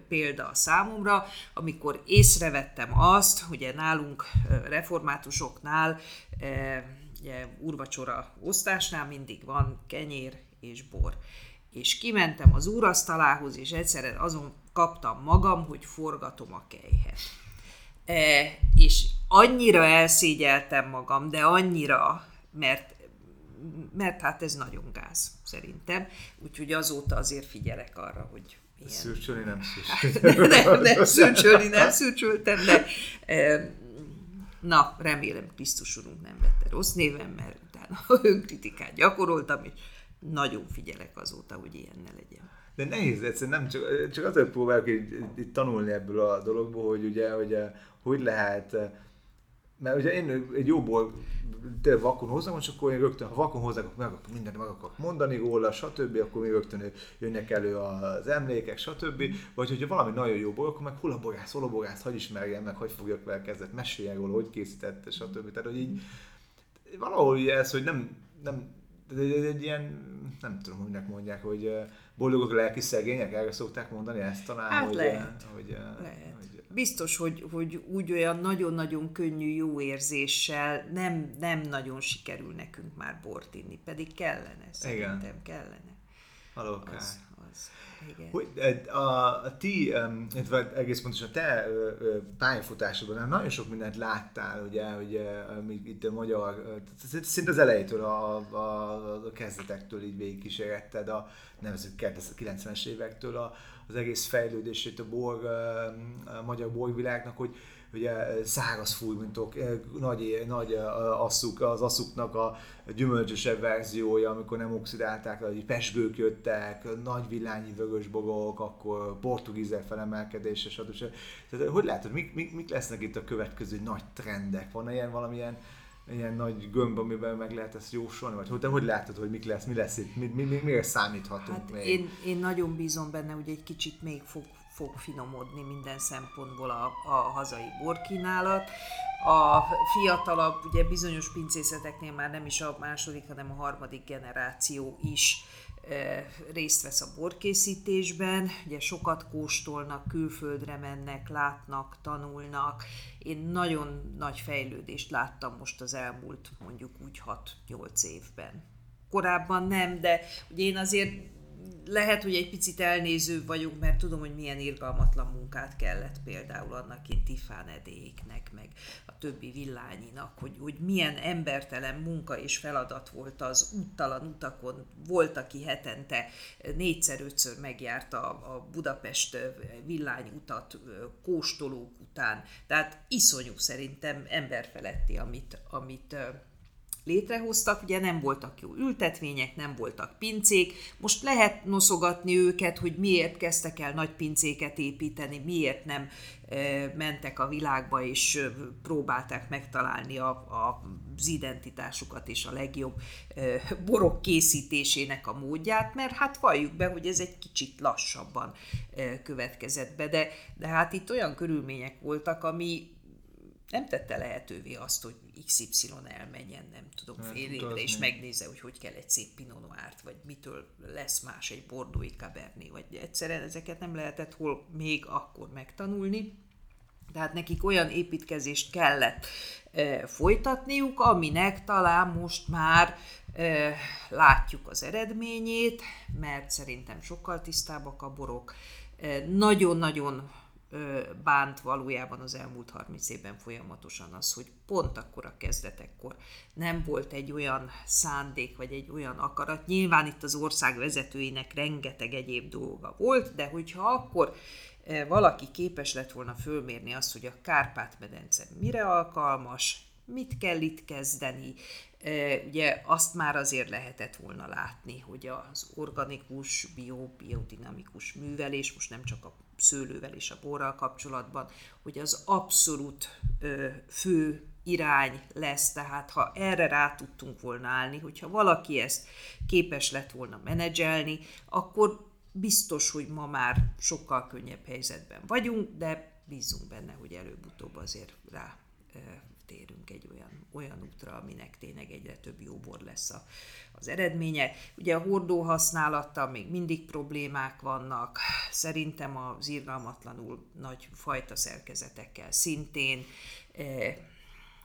példa a számomra, amikor észrevettem azt, hogy nálunk reformátusoknál, ugye, urvacsora osztásnál mindig van kenyér és bor. És kimentem az úrasztalához, és egyszerűen azon kaptam magam, hogy forgatom a kejhet. E, és annyira elszégyeltem magam, de annyira, mert mert hát ez nagyon gáz szerintem, úgyhogy azóta azért figyelek arra, hogy ilyen... Szürcsölni nem szürcsölni. nem, nem, szürcsölni nem szürcsöltem, de na, remélem Krisztus Urunk nem vette rossz névem, mert utána önkritikát gyakoroltam, és nagyon figyelek azóta, hogy ilyen ne legyen. De nehéz egyszerűen, nem csak, csak azért próbálok így, így tanulni ebből a dologból, hogy ugye, hogy hogy lehet mert ugye én egy jóból tényleg vakon hozzám, és akkor én rögtön, ha vakon hozzák, akkor meg akarok mindent meg akarok mondani róla, stb., akkor még rögtön jönnek elő az emlékek, stb. Vagy hogyha valami nagyon jó bor, akkor meg a borász, hogy ismerjem meg, hogy fogjuk vele kezdett, meséljen róla, hogy készítette, stb. Tehát, hogy így valahol ugye ez, hogy nem, nem egy, egy, egy ilyen, nem tudom, hogy mondják, hogy boldogok lelki szegények, erre szokták mondani ezt talán, hát hogy, lehet. hogy, lehet. hogy biztos, hogy, hogy úgy olyan nagyon-nagyon könnyű jó érzéssel nem, nem nagyon sikerül nekünk már bort inni, pedig kellene, szerintem Igen. kellene. Az. Igen. Hogy a, a ti, vagy egész pontosan a te pályafutásodban nagyon sok mindent láttál, ugye, ugye itt a magyar, szinte az elejétől, a, a, a kezdetektől így végigkíséretted, a nevezük 90-es évektől a, az egész fejlődését a, bor, a magyar borvilágnak, hogy ugye száraz fújmintok, nagy, nagy asszuk, az asszuknak a gyümölcsösebb verziója, amikor nem oxidálták, hogy pesgők jöttek, nagy villányi vörösbogok, akkor portugízek felemelkedése, stb. Tehát hogy látod, mik, mik, mik lesznek itt a következő nagy trendek? Van ilyen valamilyen ilyen nagy gömb, amiben meg lehet ezt jósolni? Vagy te hogy látod, hogy mik lesz, mi lesz itt, mi, mi, mi, mire számíthatunk hát még? Én, én nagyon bízom benne, hogy egy kicsit még fog, fog finomodni minden szempontból a, a hazai borkínálat. A fiatalabb, ugye bizonyos pincészeteknél már nem is a második, hanem a harmadik generáció is részt vesz a borkészítésben, ugye sokat kóstolnak, külföldre mennek, látnak, tanulnak. Én nagyon nagy fejlődést láttam most az elmúlt mondjuk úgy 6-8 évben. Korábban nem, de ugye én azért lehet, hogy egy picit elnéző vagyunk, mert tudom, hogy milyen irgalmatlan munkát kellett például annak én Tifán Edéknek, meg a többi villányinak, hogy, hogy milyen embertelen munka és feladat volt az úttalan utakon. Volt, aki hetente négyszer-ötször megjárta a Budapest villányutat kóstolók után. Tehát iszonyú szerintem emberfeletti, amit, amit létrehoztak, ugye nem voltak jó ültetvények, nem voltak pincék, most lehet noszogatni őket, hogy miért kezdtek el nagy pincéket építeni, miért nem mentek a világba és próbálták megtalálni a, a, az identitásukat és a legjobb borok készítésének a módját, mert hát valljuk be, hogy ez egy kicsit lassabban következett be, de, de hát itt olyan körülmények voltak, ami nem tette lehetővé azt, hogy XY elmenjen, nem tudom, hát, fél évre, és megnézze, hogy hogy kell egy szép Pinot Noir-t, vagy mitől lesz más egy bordói Cabernet, vagy egyszerűen ezeket nem lehetett hol még akkor megtanulni. Tehát nekik olyan építkezést kellett e, folytatniuk, aminek talán most már e, látjuk az eredményét, mert szerintem sokkal tisztábbak a borok. E, nagyon-nagyon bánt valójában az elmúlt 30 évben folyamatosan az, hogy pont akkor a kezdetekkor nem volt egy olyan szándék, vagy egy olyan akarat. Nyilván itt az ország vezetőinek rengeteg egyéb dolga volt, de hogyha akkor valaki képes lett volna fölmérni azt, hogy a Kárpát-medence mire alkalmas, mit kell itt kezdeni, ugye azt már azért lehetett volna látni, hogy az organikus, bio, biodinamikus művelés, most nem csak a szőlővel és a borral kapcsolatban, hogy az abszolút ö, fő irány lesz, tehát ha erre rá tudtunk volna állni, hogyha valaki ezt képes lett volna menedzselni, akkor biztos, hogy ma már sokkal könnyebb helyzetben vagyunk, de bízunk benne, hogy előbb-utóbb azért rá térünk egy olyan, olyan útra, aminek tényleg egyre több jó bor lesz a, az eredménye. Ugye a hordó használattal még mindig problémák vannak, szerintem az irgalmatlanul nagy fajta szerkezetekkel szintén. E,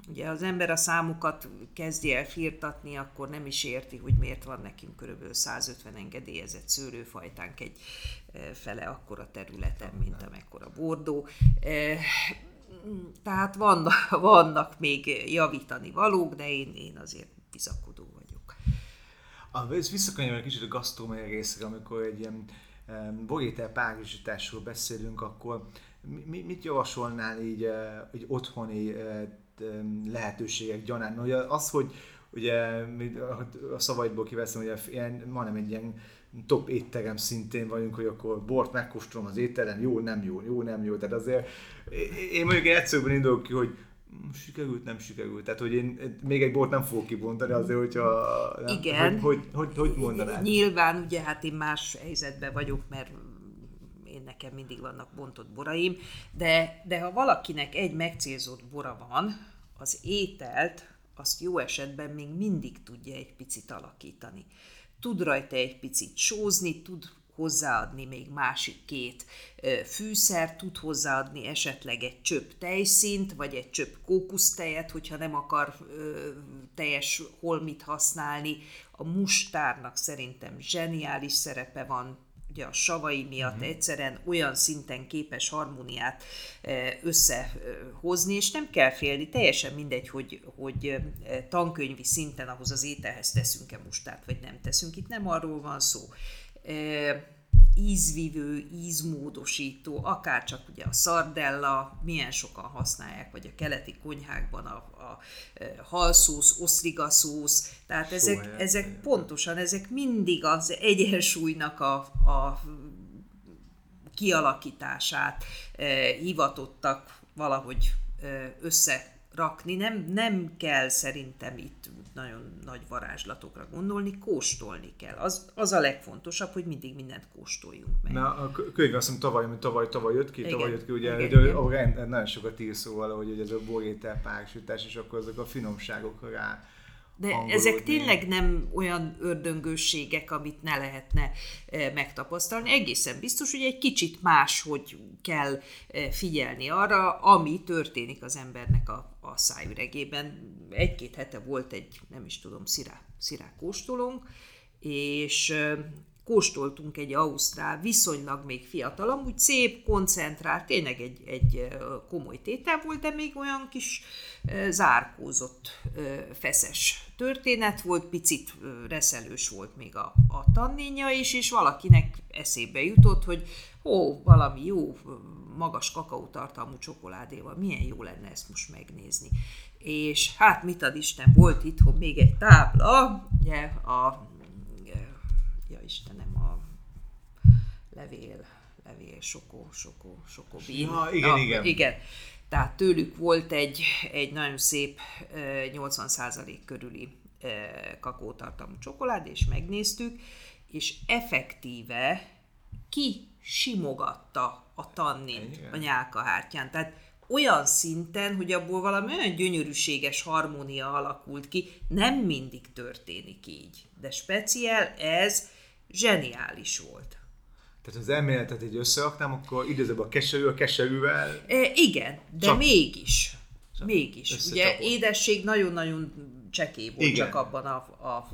ugye az ember a számukat kezdi el firtatni, akkor nem is érti, hogy miért van nekünk körülbelül 150 engedélyezett szőlőfajtánk egy e, fele akkora területen, mint amekkora bordó. Tehát vannak, vannak még javítani valók, de én, én azért bizakodó vagyok. Ah, ez kicsit a gasztrómai részre, amikor egy ilyen borétel párizsításról beszélünk, akkor mi, mit javasolnál így, így otthoni lehetőségek gyanán? Ugye az, hogy ugye a szavaidból kiveszem, hogy ilyen, majdnem egy ilyen top étterem szintén vagyunk, hogy akkor bort megkóstolom az étterem, jó, nem jó, jó, nem jó. Tehát azért én mondjuk egyszerűen indulok ki, hogy sikerült, nem sikerült. Tehát, hogy én még egy bort nem fogok kibontani azért, hogyha... Nem, Igen. Hogy, hogy, hogy, hogy mondanád? Nyilván ugye hát én más helyzetben vagyok, mert én nekem mindig vannak bontott boraim, de, de ha valakinek egy megcélzott bora van, az ételt azt jó esetben még mindig tudja egy picit alakítani. Tud rajta egy picit sózni, tud hozzáadni még másik két fűszer, tud hozzáadni esetleg egy csöpp tejszint, vagy egy csöpp kókusztejet, hogyha nem akar teljes holmit használni. A mustárnak szerintem zseniális szerepe van, ugye a savai miatt uh-huh. egyszerűen olyan szinten képes harmóniát összehozni, és nem kell félni, teljesen mindegy, hogy, hogy tankönyvi szinten ahhoz az ételhez teszünk-e mustát, vagy nem teszünk. Itt nem arról van szó ízvivő, ízmódosító, akár csak ugye a szardella, milyen sokan használják, vagy a keleti konyhákban a, a, a halszósz, osztrigaszósz, tehát ezek, ezek pontosan, ezek mindig az egyensúlynak a, a kialakítását eh, hivatottak valahogy eh, összerakni. Nem, nem kell szerintem itt nagyon nagy varázslatokra gondolni, kóstolni kell. Az, az a legfontosabb, hogy mindig mindent kóstoljunk meg. Na, a könyv azt mondom, tavaly, tavaly, tavaly jött ki, igen, tavaly jött ki, ugye, igen, hogy, igen. ahol nagyon sokat ír szóval, hogy, hogy ez a borétel pársütás, és akkor azok a finomságok rá de ezek tényleg nem olyan ördöngősségek, amit ne lehetne e, megtapasztalni. Egészen biztos, hogy egy kicsit más, hogy kell e, figyelni arra, ami történik az embernek a, a szájüregében. Egy-két hete volt egy, nem is tudom, szirá, szirá kóstolónk, és e, kóstoltunk egy ausztrál, viszonylag még fiatal, amúgy szép, koncentrált, tényleg egy, egy komoly tétel volt, de még olyan kis zárkózott, feszes történet volt, picit reszelős volt még a, a tanninja is, és valakinek eszébe jutott, hogy ó, valami jó, magas kakaótartalmú csokoládéval, milyen jó lenne ezt most megnézni. És hát mit ad Isten, volt itthon még egy tábla, ugye a ja Istenem, a levél, levél, sokó, sokó, sokó. Ja, igen, igen. igen. Tehát tőlük volt egy, egy nagyon szép 80% körüli kakótartalmú csokolád, és megnéztük, és effektíve ki simogatta a tannint Igen. a nyálkahártyán. Tehát olyan szinten, hogy abból valami olyan gyönyörűséges harmónia alakult ki, nem mindig történik így, de speciál ez zseniális volt. Tehát az elméletet így összeraknám, akkor időzőbb a keserű a keserűvel. E, igen, de Csak- mégis. Mégis. összecsapott. Ugye édesség nagyon-nagyon csekély volt Igen. csak abban a, a,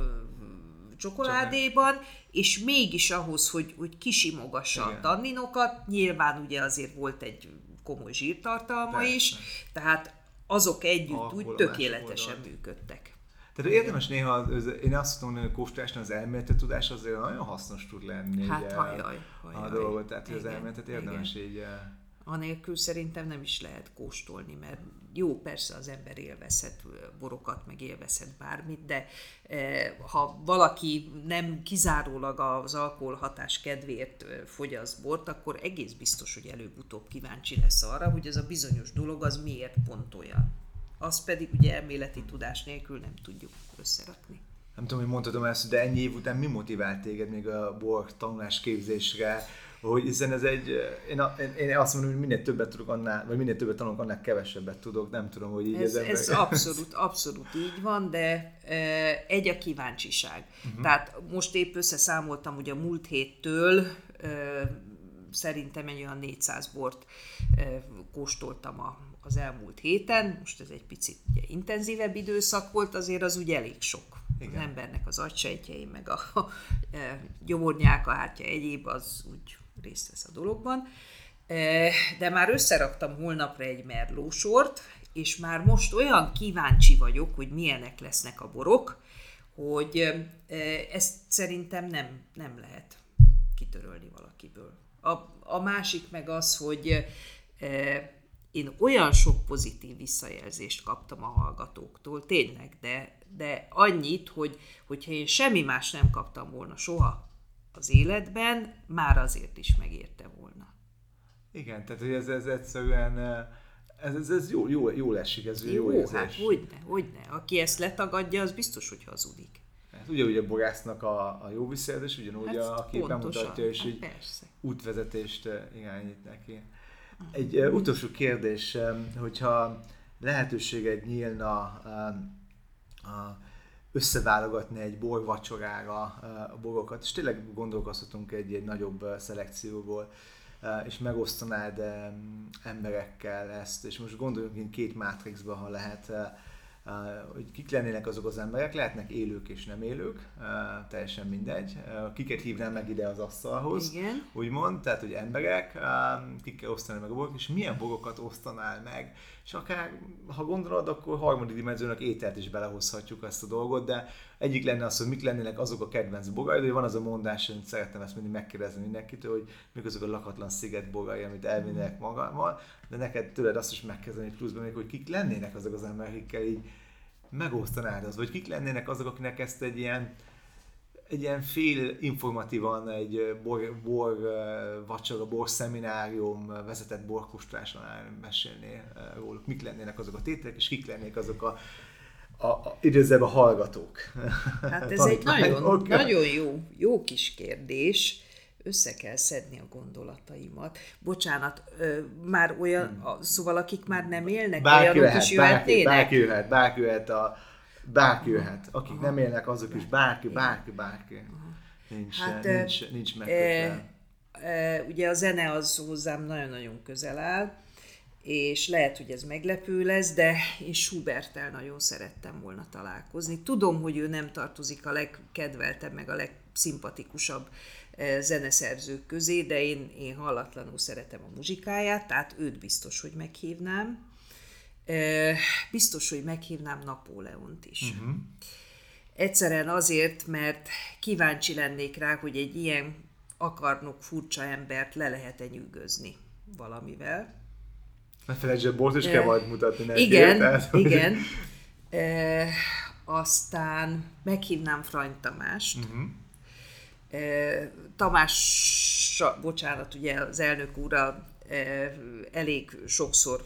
csokoládéban, és mégis ahhoz, hogy, hogy kisimogassa Igen. a tanninokat, nyilván ugye azért volt egy komoly zsírtartalma Persze. is, tehát azok együtt úgy Alkohol a tökéletesen működtek. Tehát érdemes néha, az, én azt tudom, hogy a kóstolásnál az elméleti tudás azért nagyon hasznos tud lenni. Hát ugye, hajjaj, A dolgot, tehát hogy az Igen, elméletet igen. érdemes így... eh, Anélkül szerintem nem is lehet kóstolni, mert jó, persze az ember élvezhet borokat, meg élvezhet bármit, de eh, ha valaki nem kizárólag az alkoholhatás kedvéért eh, fogyaszt bort, akkor egész biztos, hogy előbb-utóbb kíváncsi lesz arra, hogy ez a bizonyos dolog az miért pont olyan. Azt pedig ugye elméleti tudás nélkül nem tudjuk összerakni. Nem tudom, hogy mondhatom ezt, de ennyi év után mi motivált téged még a bor tanulás képzésre, hogy hiszen ez egy, én, a, én azt mondom, hogy minél többet tudok annál, vagy minél többet tanulok, annál kevesebbet tudok, nem tudom, hogy így Ez, az ember... ez abszolút, abszolút így van, de e, egy a kíváncsiság. Uh-huh. Tehát most épp összeszámoltam, ugye a múlt héttől e, szerintem egy olyan 400 bort kóstoltam a, az elmúlt héten, most ez egy picit ugye, intenzívebb időszak volt, azért az ugye elég sok. Igen. Az embernek az agysejtjei, meg a, a, e, gyomornyálkahártya egyéb, az úgy részt vesz a dologban. E, De már összeraktam holnapra egy merlósort, és már most olyan kíváncsi vagyok, hogy milyenek lesznek a borok, hogy e, ezt szerintem nem, nem lehet kitörölni valakiből. A, a másik meg az, hogy e, én olyan sok pozitív visszajelzést kaptam a hallgatóktól, tényleg, de, de annyit, hogy hogyha én semmi más nem kaptam volna soha az életben, már azért is megérte volna. Igen, tehát hogy ez, ez egyszerűen eh, Ez, ez, ez jó, jó, jó esik, ez jó, jó Jó, érzés. hát hogyne, hogyne. Aki ezt letagadja, az biztos, hogy hazudik. Hát ugye, ugye borásznak a, a jó visszajelzés, ugyanúgy Hát a, aki pontosan, bemutatja, és hát így persze. útvezetést eh, irányít neki. Egy uh, utolsó kérdés, hogyha lehetőséged nyílna em, a, összeválogatni egy borvacsorára eh, a borokat, és tényleg gondolkozhatunk egy, egy nagyobb szelekcióból, és megosztanád em, emberekkel ezt, és most gondoljunk így két mátrixba, ha lehet, eh, eh, hogy kik lennének azok az emberek, lehetnek élők és nem élők, teljesen mindegy. Kiket hívnál meg ide az asztalhoz? Igen. úgymond, tehát hogy emberek, kikkel osztani meg a borokat, és milyen borokat osztanál meg, és akár, ha gondolod, akkor harmadik dimenziónak ételt is belehozhatjuk ezt a dolgot, de egyik lenne az, hogy mik lennének azok a kedvenc borai, de van az a mondás, hogy szeretem ezt mindig megkérdezni mindenkitől, hogy mik azok a lakatlan sziget borai, amit elvinnek magammal, de neked tőled azt is megkezdeni pluszban még, hogy kik lennének azok az emberek, akikkel így megosztanád az, vagy kik lennének azok, akinek ezt egy ilyen egy ilyen fél informatívan egy bor, bor vacsora, bor szeminárium vezetett borkóstláson mesélni róluk. Mik lennének azok a tételek, és kik lennék azok a, a, a idézőbb a hallgatók. Hát ez egy nagyon, nagyon jó, jó kis kérdés. Össze kell szedni a gondolataimat. Bocsánat, ö, már olyan, a, szóval akik már nem élnek, Hmm. Bárki olyanok is lehet, bárki, jöhetnének? bárki jöhet, bárki jöhet, a, bárki jöhet. Akik nem élnek, azok is, bárki, bárki, bárki. Nincs, Hát, nincs, nincs E, megkötve. e, ugye a zene az hozzám nagyon-nagyon közel áll, és lehet, hogy ez meglepő lesz, de én Schuberttel nagyon szerettem volna találkozni. Tudom, hogy ő nem tartozik a legkedveltebb, meg a legszimpatikusabb e, zeneszerzők közé, de én, én hallatlanul szeretem a muzsikáját, tehát őt biztos, hogy meghívnám. E, Biztos, hogy meghívnám Napóleont is. Uh-huh. Egyszerűen azért, mert kíváncsi lennék rá, hogy egy ilyen akarnok furcsa embert le lehet-e nyűgözni valamivel. Ne felejtsd, el, bort is kell majd mutatni neki. Igen, tehát, hogy- igen. E, aztán meghívnám Frany Tamást. Uh-huh. E, Tamás, bocsánat, ugye az elnök úrral e, elég sokszor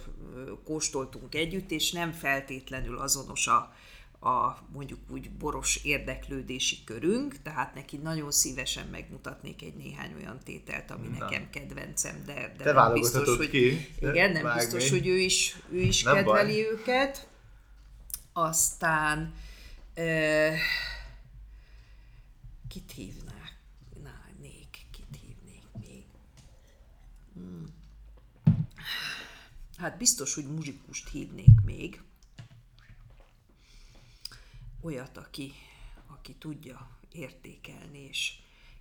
kóstoltunk együtt, és nem feltétlenül azonos a, a mondjuk úgy boros érdeklődési körünk, tehát neki nagyon szívesen megmutatnék egy néhány olyan tételt, ami Na. nekem kedvencem, de, de Te nem biztos, hogy, ki. igen, nem Vágni. biztos, hogy ő is, ő is Nem kedveli baj. őket. Aztán e, kit hívnák? Na, nék, kit hívnék még? Hmm. Hát biztos, hogy muzsikust hívnék még. Olyat, aki, aki tudja értékelni és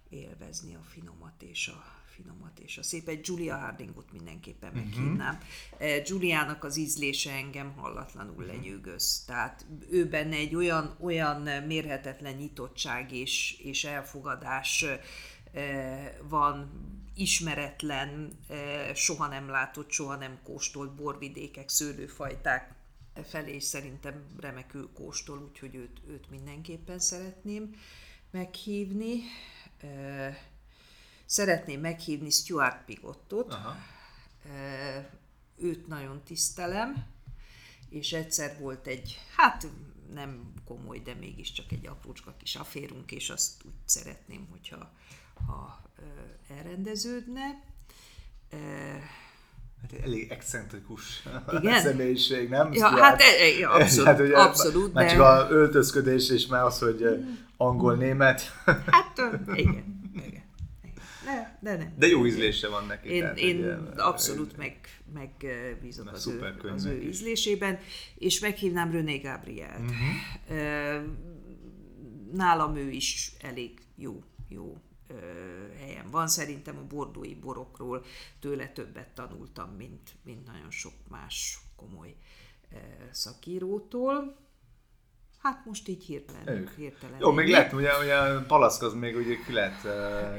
élvezni a finomat és a finomat és a szépet. Julia Hardingot mindenképpen meghívnám. Uh-huh. Juliának az ízlése engem hallatlanul lenyűgöz. Tehát ő benne egy olyan, olyan mérhetetlen nyitottság és, és elfogadás eh, van, ismeretlen, eh, soha nem látott, soha nem kóstolt borvidékek, szőlőfajták felé is szerintem remekül kóstol, úgyhogy őt, őt mindenképpen szeretném meghívni. Eh, Szeretném meghívni Stuart Pigottot, Aha. Eh, őt nagyon tisztelem, és egyszer volt egy, hát nem komoly, de mégiscsak egy aprócska kis aférunk, és azt úgy szeretném, hogyha ha, elrendeződne. Hát elég excentrikus Igen? személyiség, nem? Ja, Stuart? hát, e- e- abszolút, ugye, abszolút, Már de- csak a öltözködés és már az, hogy eh, angol-német. Hát igen. De, de nem. De jó ízlése van neki. Én, tehát, én hogy, eh, abszolút meg, megbízom Na, az, szuper ő, az ő ízlésében, és meghívnám René Gabrielt. Uh-huh. Nálam ő is elég jó, jó helyen van. Szerintem a bordói borokról tőle többet tanultam, mint, mint nagyon sok más komoly szakírótól. Hát most így hirtelen. Ők. hirtelen Jó, még lehet, ugye, ugye a palack az még ugye ki lehet,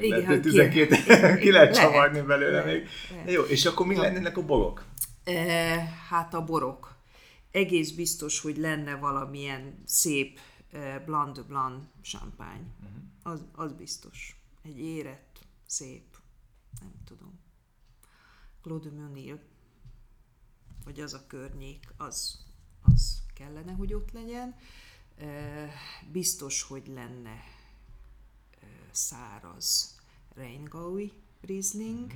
Igen, lehet hát ki- 12, ki lehet csavarni belőle lehet, még. lehet. Jó, és akkor mi lennének a borok? Hát a borok. Egész biztos, hogy lenne valamilyen szép Blanc de Blanc champagne. Mhm. Az, az biztos. Egy érett, szép, nem tudom. Claude de Munil. vagy az a környék, az, az kellene, hogy ott legyen. Biztos, hogy lenne száraz Rheingaui Riesling.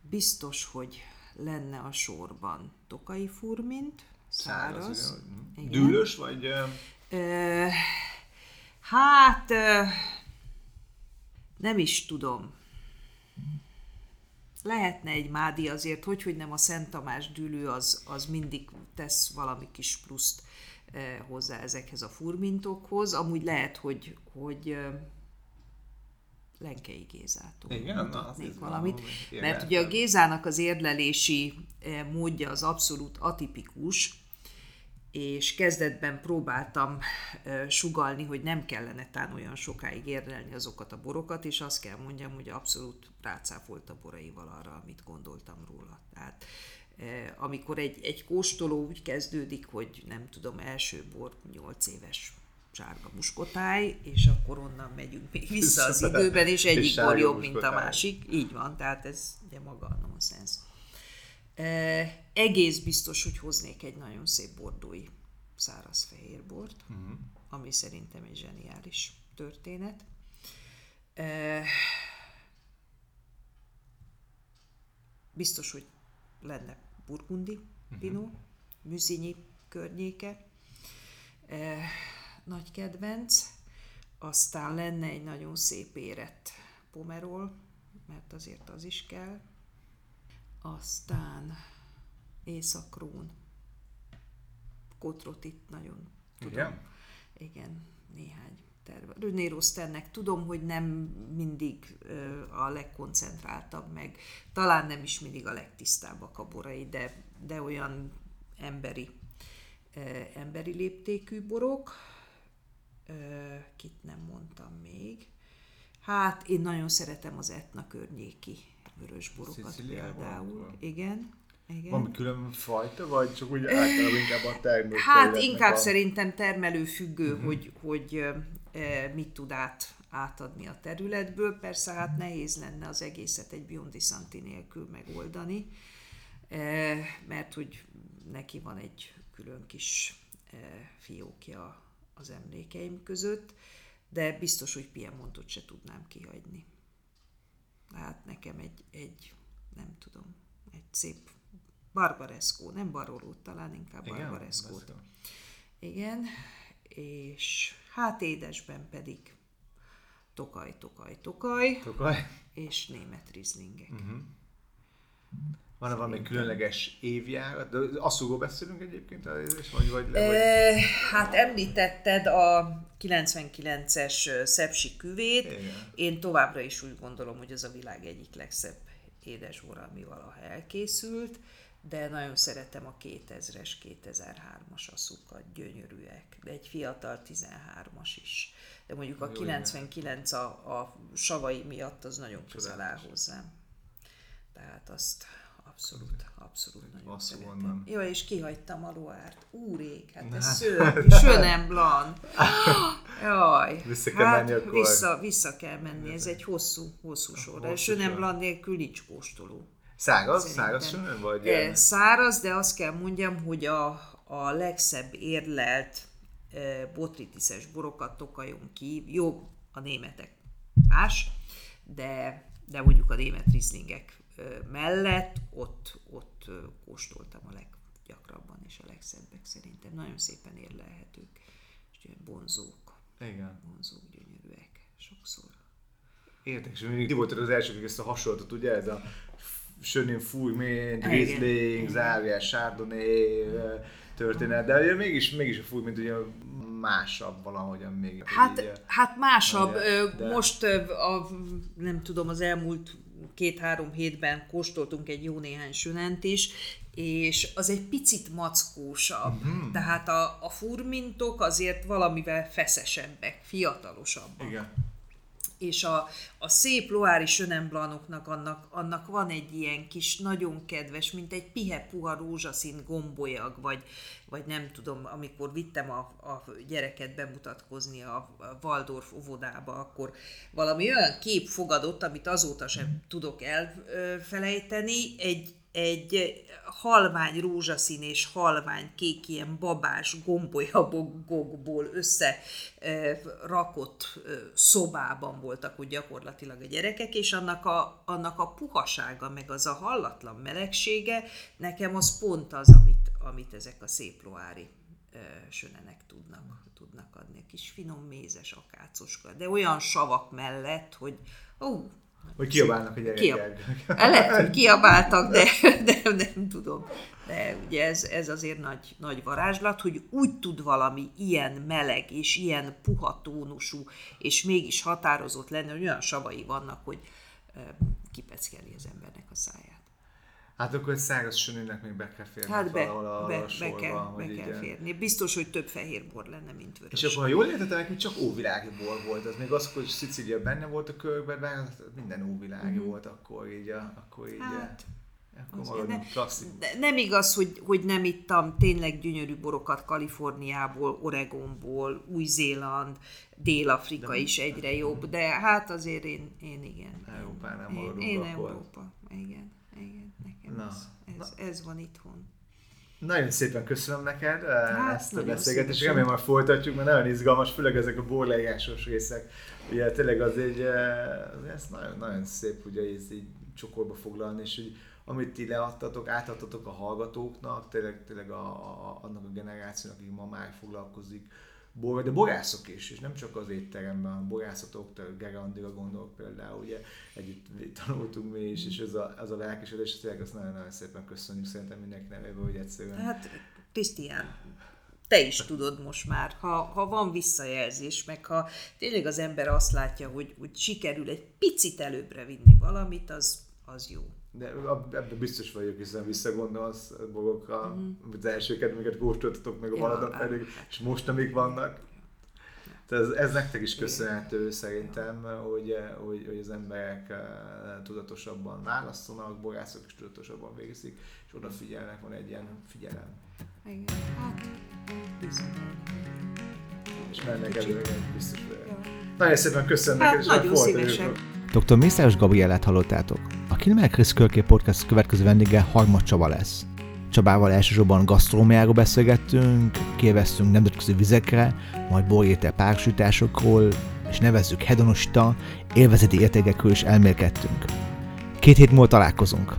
Biztos, hogy lenne a sorban Tokai Furmint, száraz. száraz ugye, Dűlös, vagy... Hát, nem is tudom. Lehetne egy mádi azért, hogy, hogy nem a Szent Tamás dűlő, az, az mindig tesz valami kis pluszt hozzá ezekhez a furmintokhoz. Amúgy lehet, hogy, hogy Lenkei Gézától Igen, mutatnék na, valamit. Mert ugye a Gézának az érlelési módja az abszolút atipikus, és kezdetben próbáltam sugalni, hogy nem kellene tán olyan sokáig érlelni azokat a borokat, és azt kell mondjam, hogy abszolút rácáfolt a boraival arra, amit gondoltam róla. Tehát amikor egy, egy kóstoló úgy kezdődik, hogy nem tudom, első bor 8 éves sárga muskotáj, és akkor onnan megyünk még vissza az időben, és egyik bor jobb, mint a másik. Így van, tehát ez ugye maga a nonsens. Egész biztos, hogy hoznék egy nagyon szép bordói száraz fehérbort, uh-huh. ami szerintem egy zseniális történet. Biztos, hogy lenne burgundi uh-huh. pinó, Müzinyi környéke. E, nagy kedvenc. Aztán lenne egy nagyon szép érett pomerol, mert azért az is kell. Aztán Északrón. Kotrot itt nagyon tudom. Igen? Igen, néhány terve. René Rosternek tudom, hogy nem mindig a legkoncentráltabb, meg talán nem is mindig a legtisztábbak a borai, de, de olyan emberi, emberi léptékű borok kit nem mondtam még. Hát én nagyon szeretem az etna környéki vörösborokat például. Van. Igen. Igen. Van külön fajta, vagy csak úgy általában inkább a termelő? Hát inkább a... szerintem termelő függő, uh-huh. hogy, hogy e, mit tud át, átadni a területből. Persze hát nehéz lenne az egészet egy Biondi Santi nélkül megoldani, e, mert hogy neki van egy külön kis e, fiókja az emlékeim között, de biztos, hogy Piemontot se tudnám kihagyni. Hát nekem egy, egy nem tudom, egy szép Barbaresco, nem Barolót, talán inkább Igen. Igen, és hát édesben pedig Tokaj, Tokaj, Tokaj, Tokaj. és német rizlingek. Uh-huh. Van-e valami különleges évjárat? De asszúgó beszélünk egyébként? Vagy, vagy, le, vagy... E, hát említetted a 99-es szepsi küvét. Igen. Én továbbra is úgy gondolom, hogy az a világ egyik legszebb édesbor, ami valaha elkészült, de nagyon szeretem a 2000-es, 2003-as asszukat, gyönyörűek, de egy fiatal 13-as is. De mondjuk a 99 a, a savai miatt az nagyon közel áll hozzám. Tehát azt Abszolút, abszolút nagyon szeretem. Nem. Jó, és kihagytam a loárt. Úrég, hát ez szőr, sőnem blan. Jaj, vissza kell hát menni akkor. Vissza, vissza kell menni, ez egy hosszú, hosszú sor. Sőnem blan nélkül nincs kóstoló. Száraz? Száraz sőnem? Vagy e, száraz, de azt kell mondjam, hogy a, a legszebb érlelt e, botritiszes borokat tokajon ki. Jó, a németek más, de, de mondjuk a német rizlingek mellett ott, ott kóstoltam a leggyakrabban és a legszebbek szerintem. Nagyon szépen érlelhetők, és bonzók. Igen. Bonzók gyönyörűek sokszor. Érdekes, mindig voltatok az akik ezt a hasonlatot, ugye ez a Sönin Fúj, Mint, Riesling, Zárjás, Chardonnay történet, de mégis, mégis a Fúj, mint ugye másabb valahogyan még. Hát, így, hát másabb. De... Most a, nem tudom, az elmúlt két-három hétben kóstoltunk egy jó néhány sünent is, és az egy picit mackósabb. Mm-hmm. Tehát a, a furmintok azért valamivel feszesebbek, fiatalosabbak. Igen. És a, a szép loári sönemblanoknak annak, annak van egy ilyen kis, nagyon kedves, mint egy pihe puha rózsaszín gombolyag, vagy, vagy nem tudom, amikor vittem a, a gyereket bemutatkozni a Waldorf óvodába, akkor valami olyan kép fogadott, amit azóta sem tudok elfelejteni, egy egy halvány rózsaszín és halvány kék ilyen babás gombolyabogokból össze rakott eh, szobában voltak úgy gyakorlatilag a gyerekek, és annak a, annak a puhasága, meg az a hallatlan melegsége, nekem az pont az, amit, amit ezek a szép loári sönenek tudnak, tudnak adni. A kis finom mézes akácoska, de olyan savak mellett, hogy ó, hogy kiabálnak a gyerekek. Kiab... Lehet, hogy kiabáltak, de, de nem tudom. De ugye ez, ez azért nagy, nagy varázslat, hogy úgy tud valami ilyen meleg és ilyen puha tónusú, és mégis határozott lenni, hogy olyan savai vannak, hogy kipeckeli az embernek a száját. Hát akkor egy száraz sönőnek még be kell férni hát be, valahol be, a sorba, be kell, be kell férni. Biztos, hogy több fehér bor lenne, mint vörös. És akkor, ha jól értettem, neki csak óvilági bor volt. Az még az, hogy Szicília benne volt a körben, de minden óvilági mm-hmm. volt akkor így. Akkor így hát, akkor ne, nem igaz, hogy, hogy nem ittam tényleg gyönyörű borokat Kaliforniából, Oregonból, Új-Zéland, Dél-Afrika de is egyre jobb, de hát azért én, én igen. Európán nem én, én Európa, igen. Igen, nekem na, ez, ez, na. ez van itthon. Nagyon szépen köszönöm neked eh, hát, ezt a beszélgetést, remélem már folytatjuk, mert nagyon izgalmas, főleg ezek a borleírásos részek. Ugye tényleg az egy, eh, ez nagyon, nagyon szép ugye ez így csokorba foglalni, és hogy amit ti leadtatok, átadtatok a hallgatóknak, tényleg, tényleg a, a, annak a generációnak, aki ma már foglalkozik bor, de borászok is, és nem csak az étteremben, hanem borászatok, Gerandira gondolok például, ugye együtt tanultunk mi is, és ez a, az a lelkesedés, tényleg azt nagyon-nagyon szépen köszönjük szerintem mindenki nevében, hogy egyszerűen. Hát, Krisztián, te is tudod most már, ha, ha van visszajelzés, meg ha tényleg az ember azt látja, hogy, hogy sikerül egy picit előbbre vinni valamit, az, az jó. De ebben biztos vagyok, hiszen visszagondolsz dolgokra, mm-hmm. az elsőket, amiket kóstoltatok meg a ja, valadat pedig, és most amik vannak. Tehát ez, ez nektek is köszönhető szerintem, hogy, hogy, hogy az emberek eh, tudatosabban választanak, borászok is tudatosabban végzik, és odafigyelnek, van egy ilyen figyelem. Igen, hát És mennek előre, biztos vagyok. Nagyon szépen köszönöm hát, neked, és nagyon szívesen. Dr. Mészáros Gabrielát hallottátok. A Kilmer Chris Körké Podcast következő vendége Harmad Csaba lesz. Csabával elsősorban gasztrómiáról beszélgettünk, kiveztünk nemzetközi vizekre, majd borjétel párosításokról, és nevezzük hedonosta, élvezeti értékekről is elmélkedtünk. Két hét múlva találkozunk.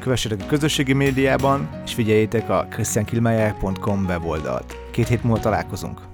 Kövessetek a közösségi médiában, és figyeljétek a christiankilmeyer.com weboldalt. Két hét múlva találkozunk.